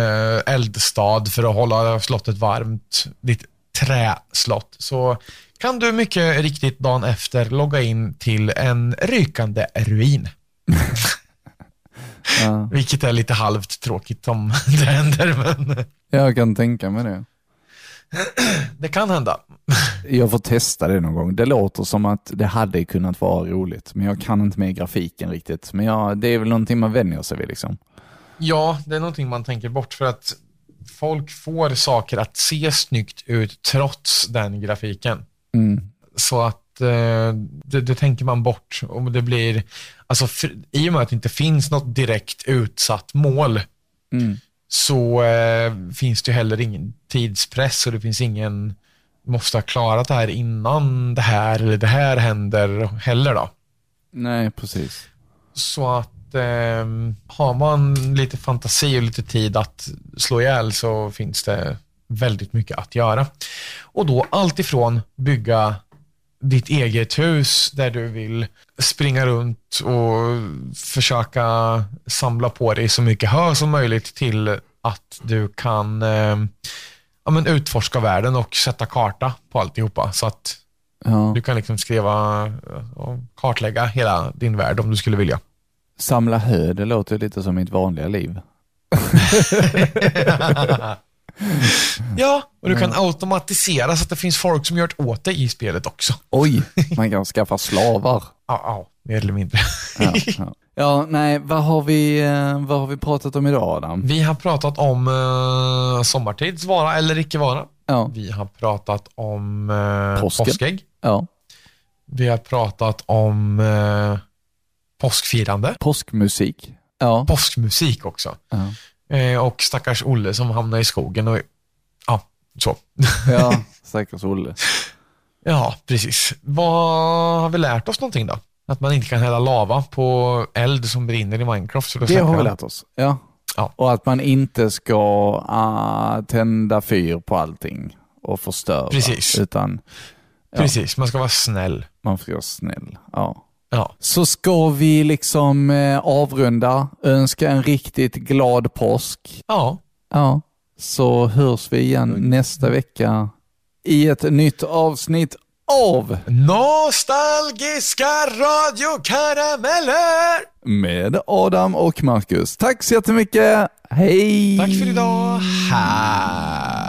eldstad för att hålla slottet varmt, ditt träslott, så kan du mycket riktigt dagen efter logga in till en rykande ruin. Ja. Vilket är lite halvt tråkigt om det händer, men Jag kan tänka mig det. det kan hända. Jag får testa det någon gång. Det låter som att det hade kunnat vara roligt, men jag kan inte med grafiken riktigt. Men ja, det är väl någonting man vänjer sig vid liksom. Ja, det är någonting man tänker bort för att folk får saker att se snyggt ut trots den grafiken. Mm. Så att det, det tänker man bort. Och det blir, alltså, för, I och med att det inte finns något direkt utsatt mål Mm. så eh, finns det heller ingen tidspress och det finns ingen måste ha klarat det här innan det här eller det här händer heller då. Nej, precis. Så att eh, har man lite fantasi och lite tid att slå ihjäl så finns det väldigt mycket att göra. Och då allt ifrån bygga ditt eget hus där du vill springa runt och försöka samla på dig så mycket hö som möjligt till att du kan eh, ja, men utforska världen och sätta karta på alltihopa. Så att Ja. du kan liksom skriva och kartlägga hela din värld om du skulle vilja. Samla hö, det låter lite som mitt vanliga liv. Ja, och du kan automatisera så att det finns folk som gör det åt dig i spelet också. Oj, man kan skaffa slavar. Ja, ja mer eller mindre. Ja, ja. ja nej, vad har, vi, eh, vad har vi pratat om idag Adam? Vi har pratat om uh, sommartids vara eller icke vara. Ja, Vi har pratat om uh, Påsken. påskägg. ja. Vi har pratat om uh, påskfirande. påskmusik. Ja, Påskmusik också. Eh, och stackars Olle som hamnar i skogen och ja, så. ja stackars Olle. Ja, precis. Vad har vi lärt oss någonting då? Att man inte kan hälla lava på eld som brinner i Minecraft. Så Det har vi lärt oss. Ja. Ja. Och att man inte ska ah, tända fyr på allting och förstöra. Precis. Utan Ja. Precis, man ska vara snäll. man får vara snäll. Ja. Ja. Så ska vi liksom eh, avrunda, önska en riktigt glad påsk. Ja, Ja. Så hörs vi igen nästa vecka i ett nytt avsnitt av nostalgiska radiokarameller! med Adam och Marcus. Tack så jättemycket. Hej! Tack för idag. Hej!